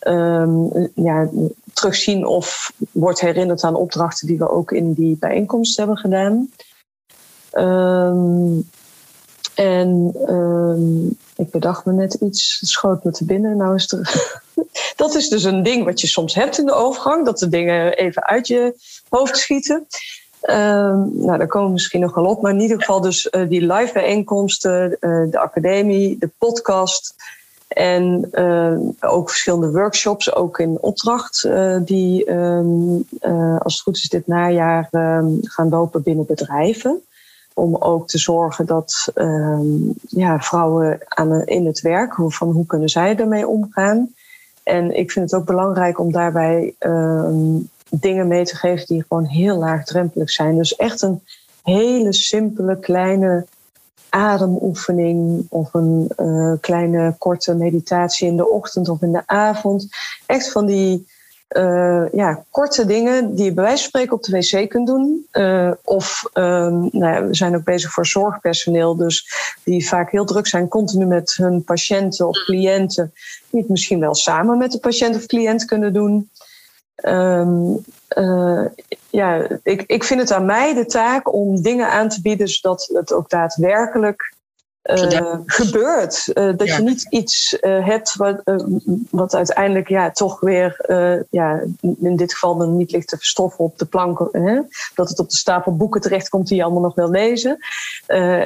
um, ja, terugzien of wordt herinnerd aan opdrachten die we ook in die bijeenkomst hebben gedaan. Um, en um, ik bedacht me net iets, schoot me te binnen. Nou is er. dat is dus een ding wat je soms hebt in de overgang, dat de dingen even uit je hoofd schieten. Um, nou, daar komen misschien nog wel op. Maar in ieder geval dus uh, die live bijeenkomsten, uh, de academie, de podcast. En uh, ook verschillende workshops, ook in opdracht, die um, als het goed is dit najaar um, gaan lopen binnen bedrijven. Om ook te zorgen dat ja, vrouwen aan, in het werk, hoe, van hoe kunnen zij ermee omgaan. En ik vind het ook belangrijk om daarbij dingen mee te geven die gewoon heel laagdrempelig zijn. Dus echt een hele simpele kleine ademoefening of een uh, kleine korte meditatie in de ochtend of in de avond. Echt van die uh, ja, korte dingen die je bij wijze van spreken op de wc kunt doen. Uh, of um, nou ja, we zijn ook bezig voor zorgpersoneel, dus die vaak heel druk zijn, continu met hun patiënten of cliënten, die het misschien wel samen met de patiënt of cliënt kunnen doen. Um, uh, ja, ik, ik vind het aan mij de taak om dingen aan te bieden zodat het ook daadwerkelijk uh, ja. gebeurt. Uh, dat ja. je niet iets hebt wat, wat uiteindelijk ja, toch weer, ja, in dit geval dan niet ligt te verstoffen op de plank. Hè? Dat het op de stapel boeken terechtkomt die je allemaal nog wil lezen.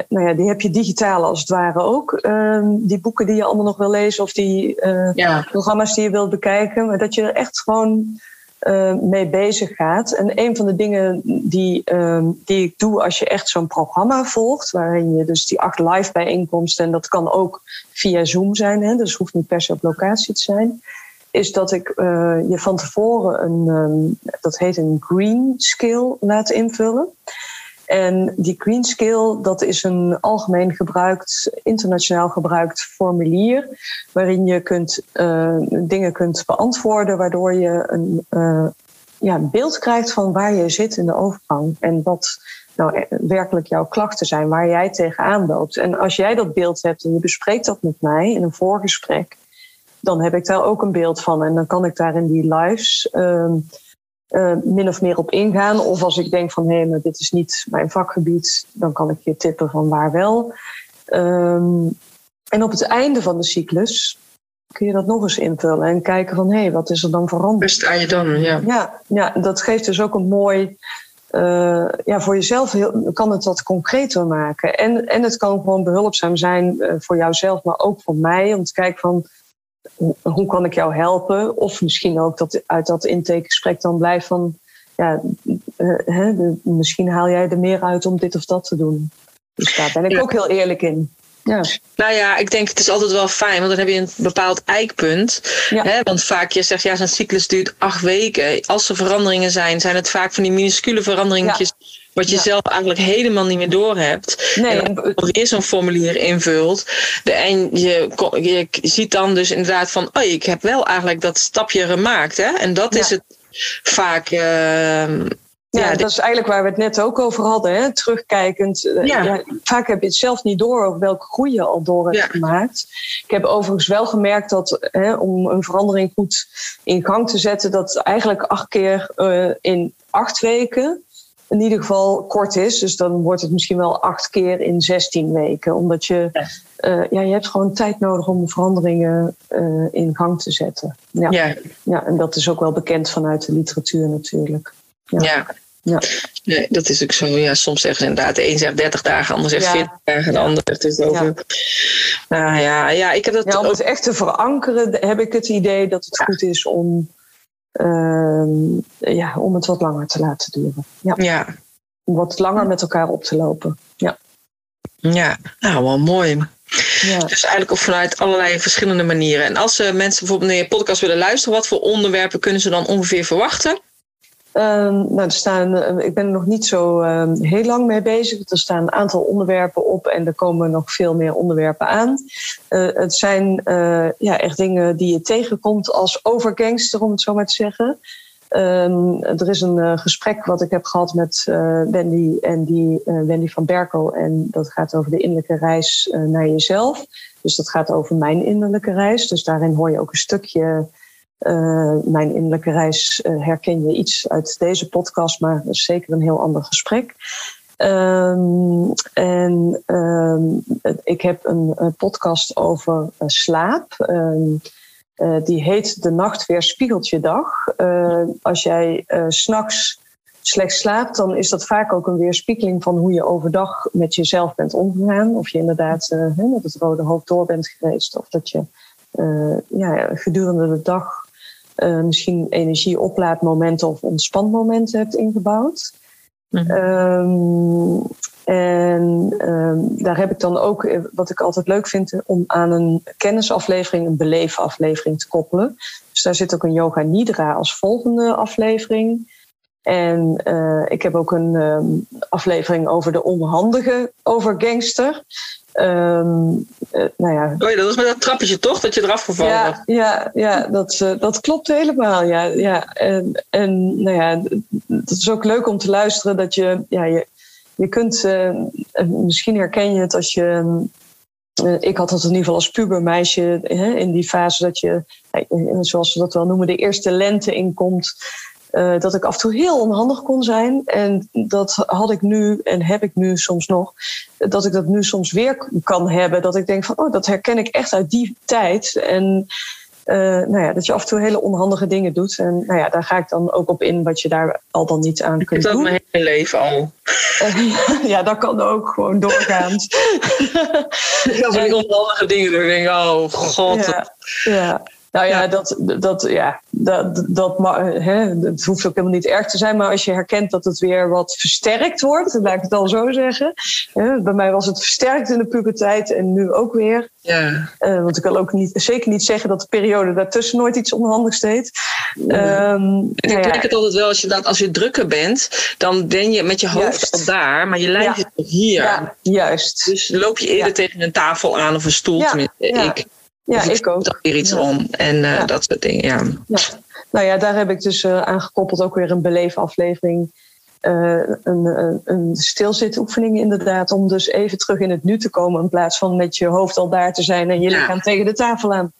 nou ja, die heb je digitaal als het ware ook. Ehm, die boeken die je allemaal nog wil lezen of die ja. programma's die je wilt bekijken. Maar dat je er echt gewoon uh, mee bezig gaat. En een van de dingen die, uh, die ik doe als je echt zo'n programma volgt, waarin je dus die acht live bijeenkomsten, en dat kan ook via Zoom zijn, hè, dus hoeft niet per se op locatie te zijn, is dat ik uh, je van tevoren een, um, dat heet een green skill laat invullen. En die green skill, dat is een algemeen gebruikt, internationaal gebruikt formulier, waarin je kunt, uh, dingen kunt beantwoorden, waardoor je een uh, ja, beeld krijgt van waar je zit in de overgang. En wat nou e-, werkelijk jouw klachten zijn, waar jij tegenaan loopt. En als jij dat beeld hebt en je bespreekt dat met mij in een voorgesprek, dan heb ik daar ook een beeld van. En dan kan ik daar in die lives. Uh, uh, min of meer op ingaan. Of als ik denk van hé, maar dit is niet mijn vakgebied, dan kan ik je tippen van waar wel. Um, en op het einde van de cyclus kun je dat nog eens invullen en kijken van hé, wat is er dan veranderd? Waar sta je dan? Ja, ja, ja dat geeft dus ook een mooi. Uh, ja, voor jezelf heel, kan het wat concreter maken. En, en het kan gewoon behulpzaam zijn uh, voor jouzelf, maar ook voor mij. Om te kijken van hoe kan ik jou helpen? Of misschien ook dat uit dat intakegesprek dan blijft van, ja, uh, hè, de, misschien haal jij er meer uit om dit of dat te doen. Dus daar ben ik ja. ook heel eerlijk in. Ja. Nou ja, ik denk het is altijd wel fijn, want dan heb je een bepaald eikpunt. Ja. Hè? Want vaak, je zegt ja, zo'n cyclus duurt acht weken. Als er veranderingen zijn, zijn het vaak van die minuscule veranderingetjes. Ja. Wat je ja. zelf eigenlijk helemaal niet meer doorhebt. Nee. En dan weer zo'n formulier invult. De, en je, je ziet dan dus inderdaad van, oh, ik heb wel eigenlijk dat stapje gemaakt. Hè? En dat is het vaak. Uh, ja, ja, dat is eigenlijk waar we het net ook over hadden. Hè? Terugkijkend. Ja. Ja, vaak heb je het zelf niet door over welke groei je al door hebt gemaakt. Ik heb overigens wel gemerkt dat hè, om een verandering goed in gang te zetten, dat eigenlijk acht keer uh, in acht weken in ieder geval kort is. Dus dan wordt het misschien wel acht keer in 16 weken. Omdat je, uh, ja, je hebt gewoon tijd nodig om veranderingen uh, in gang te zetten. Ja. ja. Ja. en dat is ook wel bekend vanuit de literatuur natuurlijk. Ja. ja. ja. Nee, dat is ook zo. Ja, soms zeggen ze inderdaad, de een zegt 30 dagen, de ander zegt ja. 40 dagen, de ander zegt het over. Ja. Nou ja, ja, ik heb dat ja, om ook... het echt te verankeren, heb ik het idee dat het goed is om uh, ja, om het wat langer te laten duren. Ja. ja. Om wat langer met elkaar op te lopen. Ja, ja nou wel mooi. Ja. Dus eigenlijk op vanuit allerlei verschillende manieren. En als uh, mensen bijvoorbeeld naar je podcast willen luisteren, wat voor onderwerpen kunnen ze dan ongeveer verwachten? Um, nou, er staan, uh, ik ben er nog niet zo uh, heel lang mee bezig. Er staan een aantal onderwerpen op en er komen nog veel meer onderwerpen aan. Uh, het zijn ja, echt dingen die je tegenkomt als overgangster, om het zo maar te zeggen. Er is een gesprek wat ik heb gehad met Wendy en die, Wendy van Berkel. En dat gaat over de innerlijke reis naar jezelf. Dus dat gaat over mijn innerlijke reis. Dus daarin hoor je ook een stukje uh, mijn innerlijke reis uh, herken je iets uit deze podcast, maar zeker een heel ander gesprek. Um, en um, ik heb een, podcast over uh, slaap. Um, die heet De Nacht Weerspiegelt je dag. als jij s'nachts slecht slaapt, dan is dat vaak ook een weerspiegeling van hoe je overdag met jezelf bent omgegaan. Of je inderdaad met het rode hoofd door bent geweest. Of dat je ja, gedurende de dag uh, misschien energieoplaadmomenten of ontspanmomenten hebt ingebouwd. Mm-hmm. Um, en um, daar heb ik dan ook, eh, wat ik altijd leuk vind, om aan een kennisaflevering een beleefaflevering te koppelen. Dus daar zit ook een Yoga Nidra als volgende aflevering. En uh, ik heb ook een um, aflevering over de onhandige overgangster. Um, uh, nou ja. Oh ja, dat was met dat trappetje toch, dat je eraf gevallen ja, was? Ja, ja dat, uh, dat klopt helemaal. Ja, ja. En, en nou ja, het is ook leuk om te luisteren dat je, ja, je, je kunt, misschien herken je het als je, ik had dat in ieder geval als pubermeisje hè, in die fase dat je, zoals ze dat wel noemen, de eerste lente inkomt. Uh, dat ik af en toe heel onhandig kon zijn. En dat had ik nu en heb ik nu soms nog. Dat ik dat nu soms weer kan hebben. Dat ik denk van, oh, dat herken ik echt uit die tijd. En uh, nou ja, dat je af en toe hele onhandige dingen doet. En nou ja, daar ga ik dan ook op in wat je daar al dan niet aan kunt doen. Dat mijn hele leven al. Uh, ja, dat kan ook gewoon doorgaans. Als ik onhandige dingen doe, denk ik, oh god. Ja, ja. Nou ja, Dat, dat, ja dat, dat, hè, het hoeft ook helemaal niet erg te zijn. Maar als je herkent dat het weer wat versterkt wordt, laat ik het al zo zeggen. bij mij was het versterkt in de puberteit en nu ook weer. Ja. Uh, want ik wil ook niet, zeker niet zeggen dat de periode daartussen nooit iets onhandigs deed. Ja. Um, ik nou ja. het altijd wel, als je, dat, als je drukker bent, dan ben je met je hoofd al daar, maar je lijf is nog hier. Ja, juist. Dus loop je eerder tegen een tafel aan of een stoel. Tenminste, ik. Ja, ik, ook. Er weer iets om en uh, dat soort dingen. Ja. ja. Nou ja, daar heb ik dus uh, aangekoppeld ook weer een beleefaflevering. Uh, een, een, een stilzitoefening inderdaad. Om dus even terug in het nu te komen. In plaats van met je hoofd al daar te zijn en je lichaam tegen de tafel aan.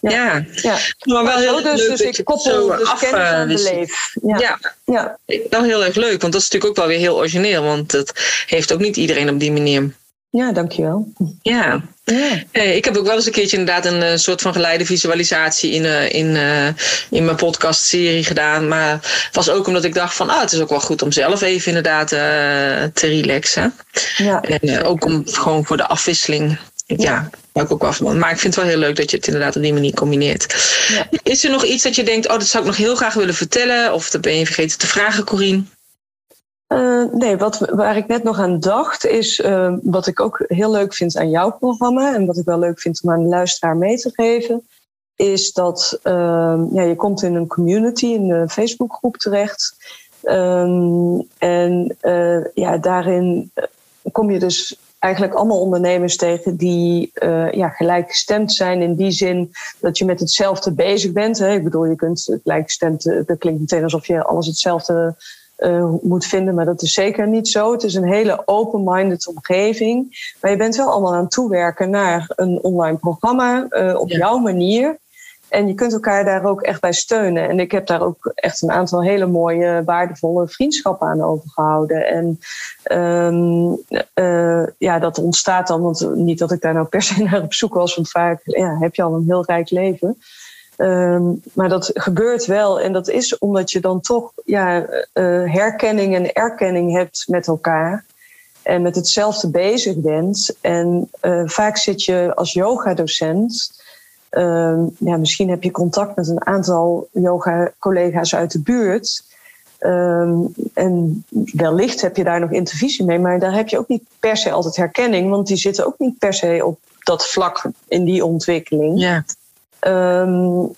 Ja, ja. maar wel heel dus, leuk dus ik koppel dus af, kennis aan beleef. Ja. ja. Ja. Wel heel erg leuk, want dat is natuurlijk ook wel weer heel origineel. Want dat heeft ook niet iedereen op die manier. Ja, dankjewel. Ja. ja. ik heb ook wel eens een keertje inderdaad een, een soort van geleide visualisatie in, uh, in, uh, in mijn podcastserie gedaan. Maar het was ook omdat ik dacht van, ah, het is ook wel goed om zelf even inderdaad te relaxen. Ja. En ook om gewoon voor de afwisseling. Ja, ja ik ook wel van. Maar ik vind het wel heel leuk dat je het inderdaad op die manier combineert. Ja. Is er nog iets dat je denkt, oh, dat zou ik nog heel graag willen vertellen? Of dat ben je vergeten te vragen, Corine? Uh, nee, wat, waar ik net nog aan dacht, is uh, wat ik ook heel leuk vind aan jouw programma en wat ik wel leuk vind om aan de luisteraar mee te geven, is dat uh, ja, je komt in een community, in een Facebookgroep terecht. Ehm, en ja, daarin kom je dus eigenlijk allemaal ondernemers tegen die ja, gelijkgestemd zijn in die zin dat je met hetzelfde bezig bent. Hè. Ik bedoel, je kunt gelijkgestemd, dat klinkt meteen alsof je alles hetzelfde uh, moet vinden. Maar dat is zeker niet zo. Het is een hele open-minded omgeving. Maar je bent wel allemaal aan het toewerken naar een online programma uh, op jouw manier. En je kunt elkaar daar ook echt bij steunen. En ik heb daar ook echt een aantal hele mooie, waardevolle vriendschappen aan overgehouden. En um, uh, ja, dat ontstaat dan, want niet dat ik daar nou per se naar op zoek was, want vaak ja, heb je al een heel rijk leven. Um, maar dat gebeurt wel. En dat is omdat je dan toch ja, uh, herkenning en erkenning hebt met elkaar. En met hetzelfde bezig bent. En uh, vaak zit je als yogadocent. Uh, ja, misschien heb je contact met een aantal yoga-collega's uit de buurt. Um, en wellicht heb je daar nog intervisie mee, maar daar heb je ook niet per se altijd herkenning, want die zitten ook niet per se op dat vlak in die ontwikkeling. Ja. Um,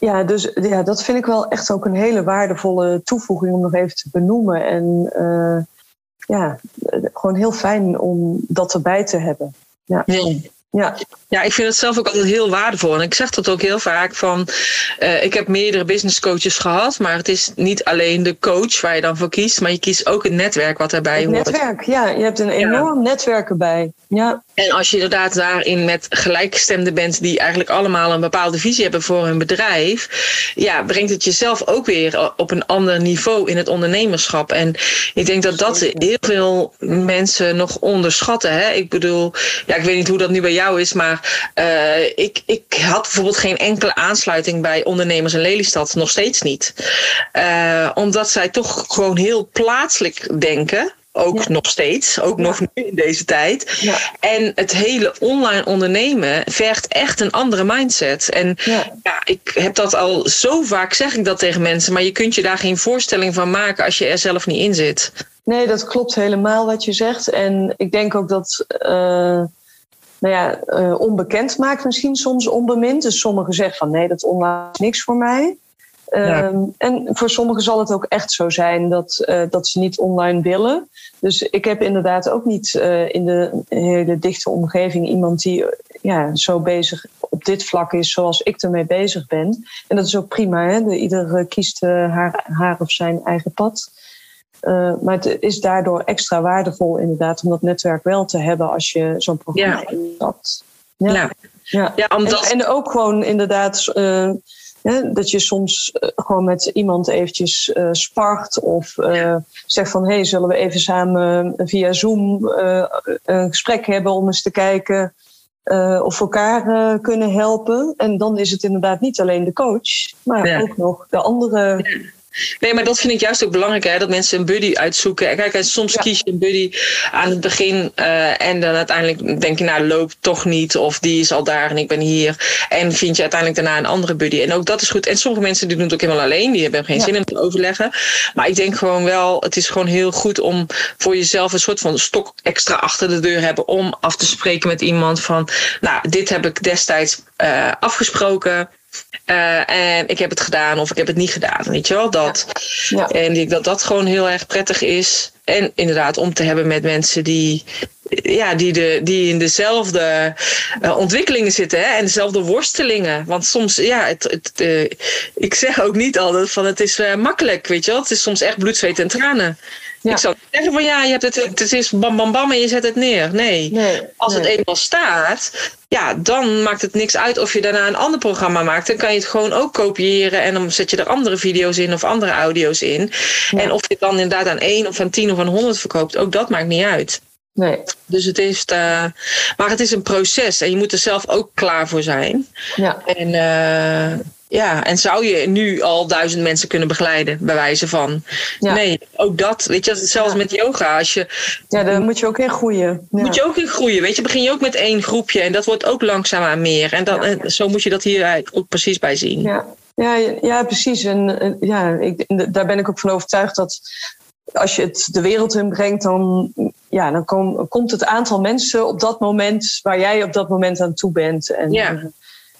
ja, dus ja, dat vind ik wel echt ook een hele waardevolle toevoeging om nog even te benoemen. En uh, ja, gewoon heel fijn om dat erbij te hebben. Ja. Ja. ja, ik vind het zelf ook altijd heel waardevol. En ik zeg dat ook heel vaak van, uh, ik heb meerdere business coaches gehad, maar het is niet alleen de coach waar je dan voor kiest, maar je kiest ook het netwerk wat daarbij het hoort. Netwerk, ja, je hebt een enorm netwerk erbij. Ja. En als je inderdaad daarin met gelijkgestemden bent die eigenlijk allemaal een bepaalde visie hebben voor hun bedrijf, ja, brengt het jezelf ook weer op een ander niveau in het ondernemerschap. En ik denk dat dat heel veel mensen nog onderschatten. Hè? Ik bedoel, ja, ik weet niet hoe dat nu bij jou is, maar uh, ik, ik had bijvoorbeeld geen enkele aansluiting bij ondernemers in Lelystad, nog steeds niet. Uh, omdat zij toch gewoon heel plaatselijk denken ook nog steeds, ook nog nu in deze tijd. Ja. En het hele online ondernemen vergt echt een andere mindset. En ja. ik heb dat al zo vaak, zeg ik dat tegen mensen, maar je kunt je daar geen voorstelling van maken als je er zelf niet in zit. Nee, dat klopt helemaal wat je zegt. En ik denk ook dat. Uh, nou ja, uh, onbekend maakt misschien soms onbemind. Dus sommigen zeggen van nee, dat online is niks voor mij. Ja. Um, en voor sommigen zal het ook echt zo zijn dat, uh, dat ze niet online willen. Dus ik heb inderdaad ook niet uh, in de hele dichte omgeving iemand die ja, zo bezig op dit vlak is zoals ik ermee bezig ben. En dat is ook prima, hè? De, ieder kiest uh, haar, haar of zijn eigen pad. Maar het is daardoor extra waardevol inderdaad om dat netwerk wel te hebben als je zo'n programma ja. instapt. Ja. ja. Ja. ja omdat... en, en, ook gewoon inderdaad dat je soms eh, gewoon met iemand eventjes uh, spart of uh, zegt van hé, hey, zullen we even samen via Zoom een gesprek hebben om eens te kijken of we elkaar kunnen helpen. En dan is het inderdaad niet alleen de coach, maar ook nog de andere Nee, maar dat vind ik juist ook belangrijk, hè, dat mensen een buddy uitzoeken. Kijk, en soms kies je een buddy aan het begin uh, en dan uiteindelijk denk je, nou, loopt toch niet, of die is al daar en ik ben hier. En vind je uiteindelijk daarna een andere buddy. En ook dat is goed. En sommige mensen die doen het ook helemaal alleen, die hebben geen zin in te overleggen. Maar ik denk gewoon wel, het is gewoon heel goed om voor jezelf een soort van stok extra achter de deur hebben om af te spreken met iemand van, nou, dit heb ik destijds uh, afgesproken. Uh, en ik heb het gedaan of ik heb het niet gedaan. Weet je wel? Dat. Ja. En ik denk dat dat gewoon heel erg prettig is. En inderdaad om te hebben met mensen die, ja, die, de, die in dezelfde uh, ontwikkelingen zitten hè? en dezelfde worstelingen. Want soms, ja, het, het, uh, ik zeg ook niet altijd van het is makkelijk. Weet je wel? Het is soms echt bloed, zweet en tranen. Ja. Ik zou niet zeggen van ja, je hebt het, het is bam bam bam en je zet het neer. Nee, nee als nee. het eenmaal staat, ja, dan maakt het niks uit of je daarna een ander programma maakt. Dan kan je het gewoon ook kopiëren en dan zet je er andere video's in of andere audio's in. Ja. En of je het dan inderdaad aan één of aan tien of aan honderd verkoopt, ook dat maakt niet uit. Nee. Dus het is, uh, maar het is een proces en je moet er zelf ook klaar voor zijn. Ja. En uh, ja, en zou je nu al duizend mensen kunnen begeleiden, bij wijze van? Ja. Nee, ook dat. Weet je, zelfs ja. met yoga. Als je, ja, daar moet je ook in groeien. Ja. Moet je ook in groeien. Weet je, begin je ook met één groepje en dat wordt ook langzaamaan meer. En, dan, en zo moet je dat hier ook precies bij zien. Ja, ja, ja precies. En ja, ik, daar ben ik ook van overtuigd dat als je het de wereld in brengt, dan, ja, dan kom, komt het aantal mensen op dat moment waar jij op dat moment aan toe bent. En, ja.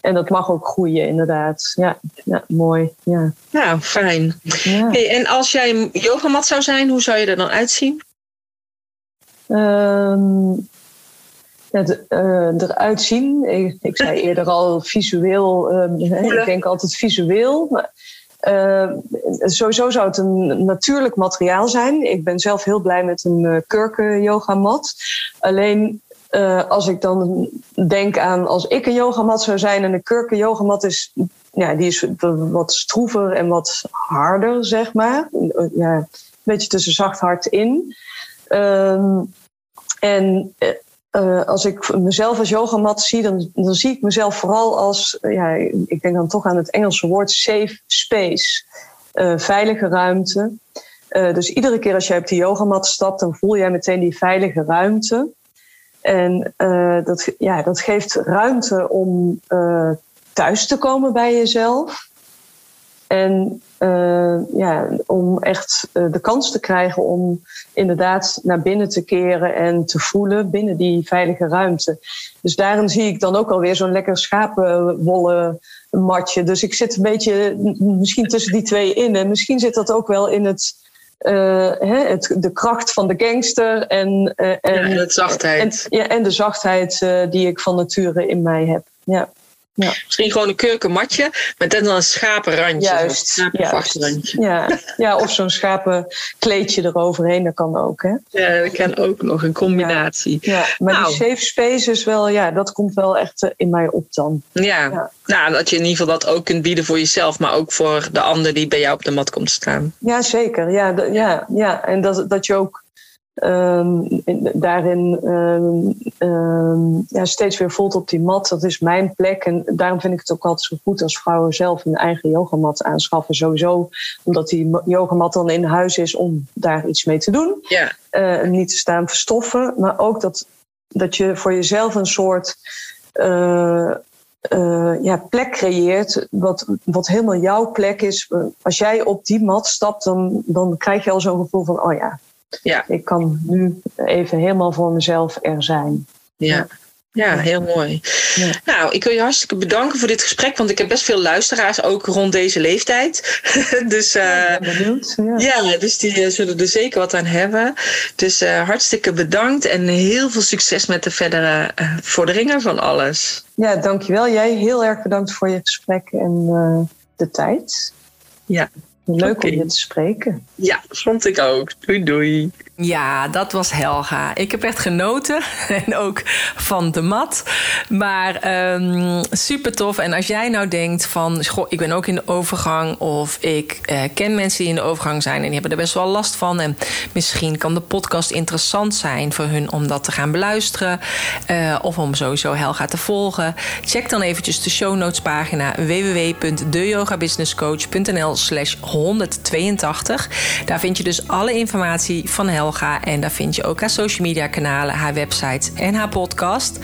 En dat mag ook groeien, inderdaad. Ja, ja mooi. Ja. Nou, fijn. Ja. Hey, en als jij een yogamat zou zijn, hoe zou je er dan uitzien? Um, het, uh, eruit zien. Ik, ik, zei eerder al visueel. Um, ik denk altijd visueel. Maar, uh, sowieso zou het een natuurlijk materiaal zijn. Ik ben zelf heel blij met een uh, kurken yogamat. Alleen uh, als ik dan denk aan als ik een yogamat zou zijn en een kurken yogamat is, ja, die is wat stroever en wat harder, zeg maar. Ja, een beetje tussen zacht hard in. Um, en uh, als ik mezelf als yogamat zie, dan, dan zie ik mezelf vooral als, ja, ik denk dan toch aan het Engelse woord safe space. Uh, veilige ruimte. Dus iedere keer als jij op die yogamat stapt, dan voel jij meteen die veilige ruimte. En dat, ja, dat geeft ruimte om thuis te komen bij jezelf. En uh, ja, om echt de kans te krijgen om inderdaad naar binnen te keren en te voelen binnen die veilige ruimte. Dus daarin zie ik dan ook alweer zo'n lekker schapenwollen matje. Dus ik zit een beetje misschien tussen die twee in. En misschien zit dat ook wel in het uh, het, de kracht van de gangster en, en, ja, en, zachtheid. En, ja, en de zachtheid die ik van nature in mij heb. Ja. Ja. Misschien gewoon een kurkenmatje met dan een schapenrandje. Juist. Een juist. Ja. ja, of zo'n schapenkleedje eroverheen, dat kan ook. Hè? Ja, dat kan ook nog, een combinatie. Ja, ja. maar nou. die safe space is wel, ja, dat komt wel echt in mij op dan. Ja. ja, nou, dat je in ieder geval dat ook kunt bieden voor jezelf, maar ook voor de ander die bij jou op de mat komt staan. Ja, zeker. Ja, ja, ja. en dat, dat je ook Um, daarin um, um, ja, steeds weer voelt op die mat. Dat is mijn plek. En daarom vind ik het ook altijd zo goed als vrouwen zelf een eigen yogamat aanschaffen. Sowieso omdat die yogamat dan in huis is om daar iets mee te doen. Ja. Uh, niet te staan verstoffen. Maar ook dat, dat je voor jezelf een soort uh, uh, ja, plek creëert. Wat, wat helemaal jouw plek is. Als jij op die mat stapt, dan, dan krijg je al zo'n gevoel van: oh ja, ja. Ik kan nu even helemaal voor mezelf er zijn. Ja. Ja, heel mooi. Ja. Nou, ik wil je hartstikke bedanken voor dit gesprek, want ik heb best veel luisteraars, ook rond deze leeftijd. dus, uh, ja, benieuwd, ja. ja. dus die uh, zullen er zeker wat aan hebben. Dus uh, hartstikke bedankt en heel veel succes met de verdere vorderingen van alles. Ja, dankjewel. Jij heel erg bedankt voor je gesprek en de tijd. Ja. Leuk okay. om je te spreken. Ja, vond ik ook. Doei doei. Ja, dat was Helga. Ik heb echt genoten. En ook van de mat. Maar um, super tof. En als jij nou denkt van... Goh, ik ben ook in de overgang. Of ik uh, ken mensen die in de overgang zijn. En die hebben er best wel last van. En misschien kan de podcast interessant zijn voor hun om dat te gaan beluisteren. Uh, of om sowieso Helga te volgen. Check dan eventjes de show notes pagina. www.deyogabusinesscoach.nl slash 182. Daar vind je dus alle informatie van Helga en daar vind je ook haar social media kanalen, haar website en haar podcast.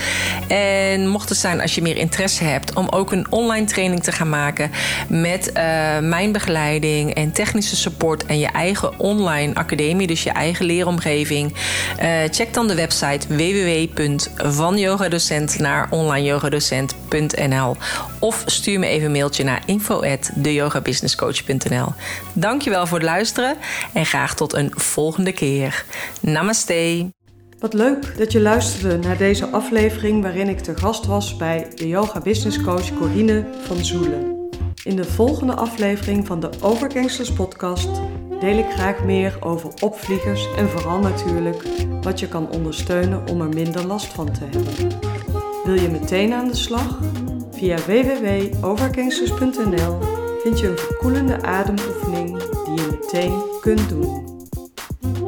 En mocht het zijn als je meer interesse hebt om ook een online training te gaan maken met uh, mijn begeleiding en technische support en je eigen online academie, dus je eigen leeromgeving, uh, check dan de website www.vanyogadocent naar onlineyogadocent.nl of stuur me even een mailtje naar info@deyogabusinesscoach.nl. Dankjewel voor het luisteren en graag tot een volgende keer. Namaste. Wat leuk dat je luisterde naar deze aflevering waarin ik te gast was bij de yoga business coach Corine van Zoelen. In de volgende aflevering van de Overgangsters podcast deel ik graag meer over opvliegers en vooral natuurlijk wat je kan ondersteunen om er minder last van te hebben. Wil je meteen aan de slag? Via www.overgangsters.nl vind je een verkoelende ademoefening die je meteen kunt doen.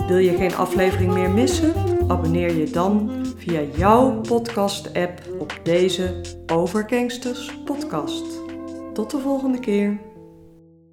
Wil je geen aflevering meer missen? Abonneer je dan via jouw podcast-app op deze Overgangsters podcast. Tot de volgende keer.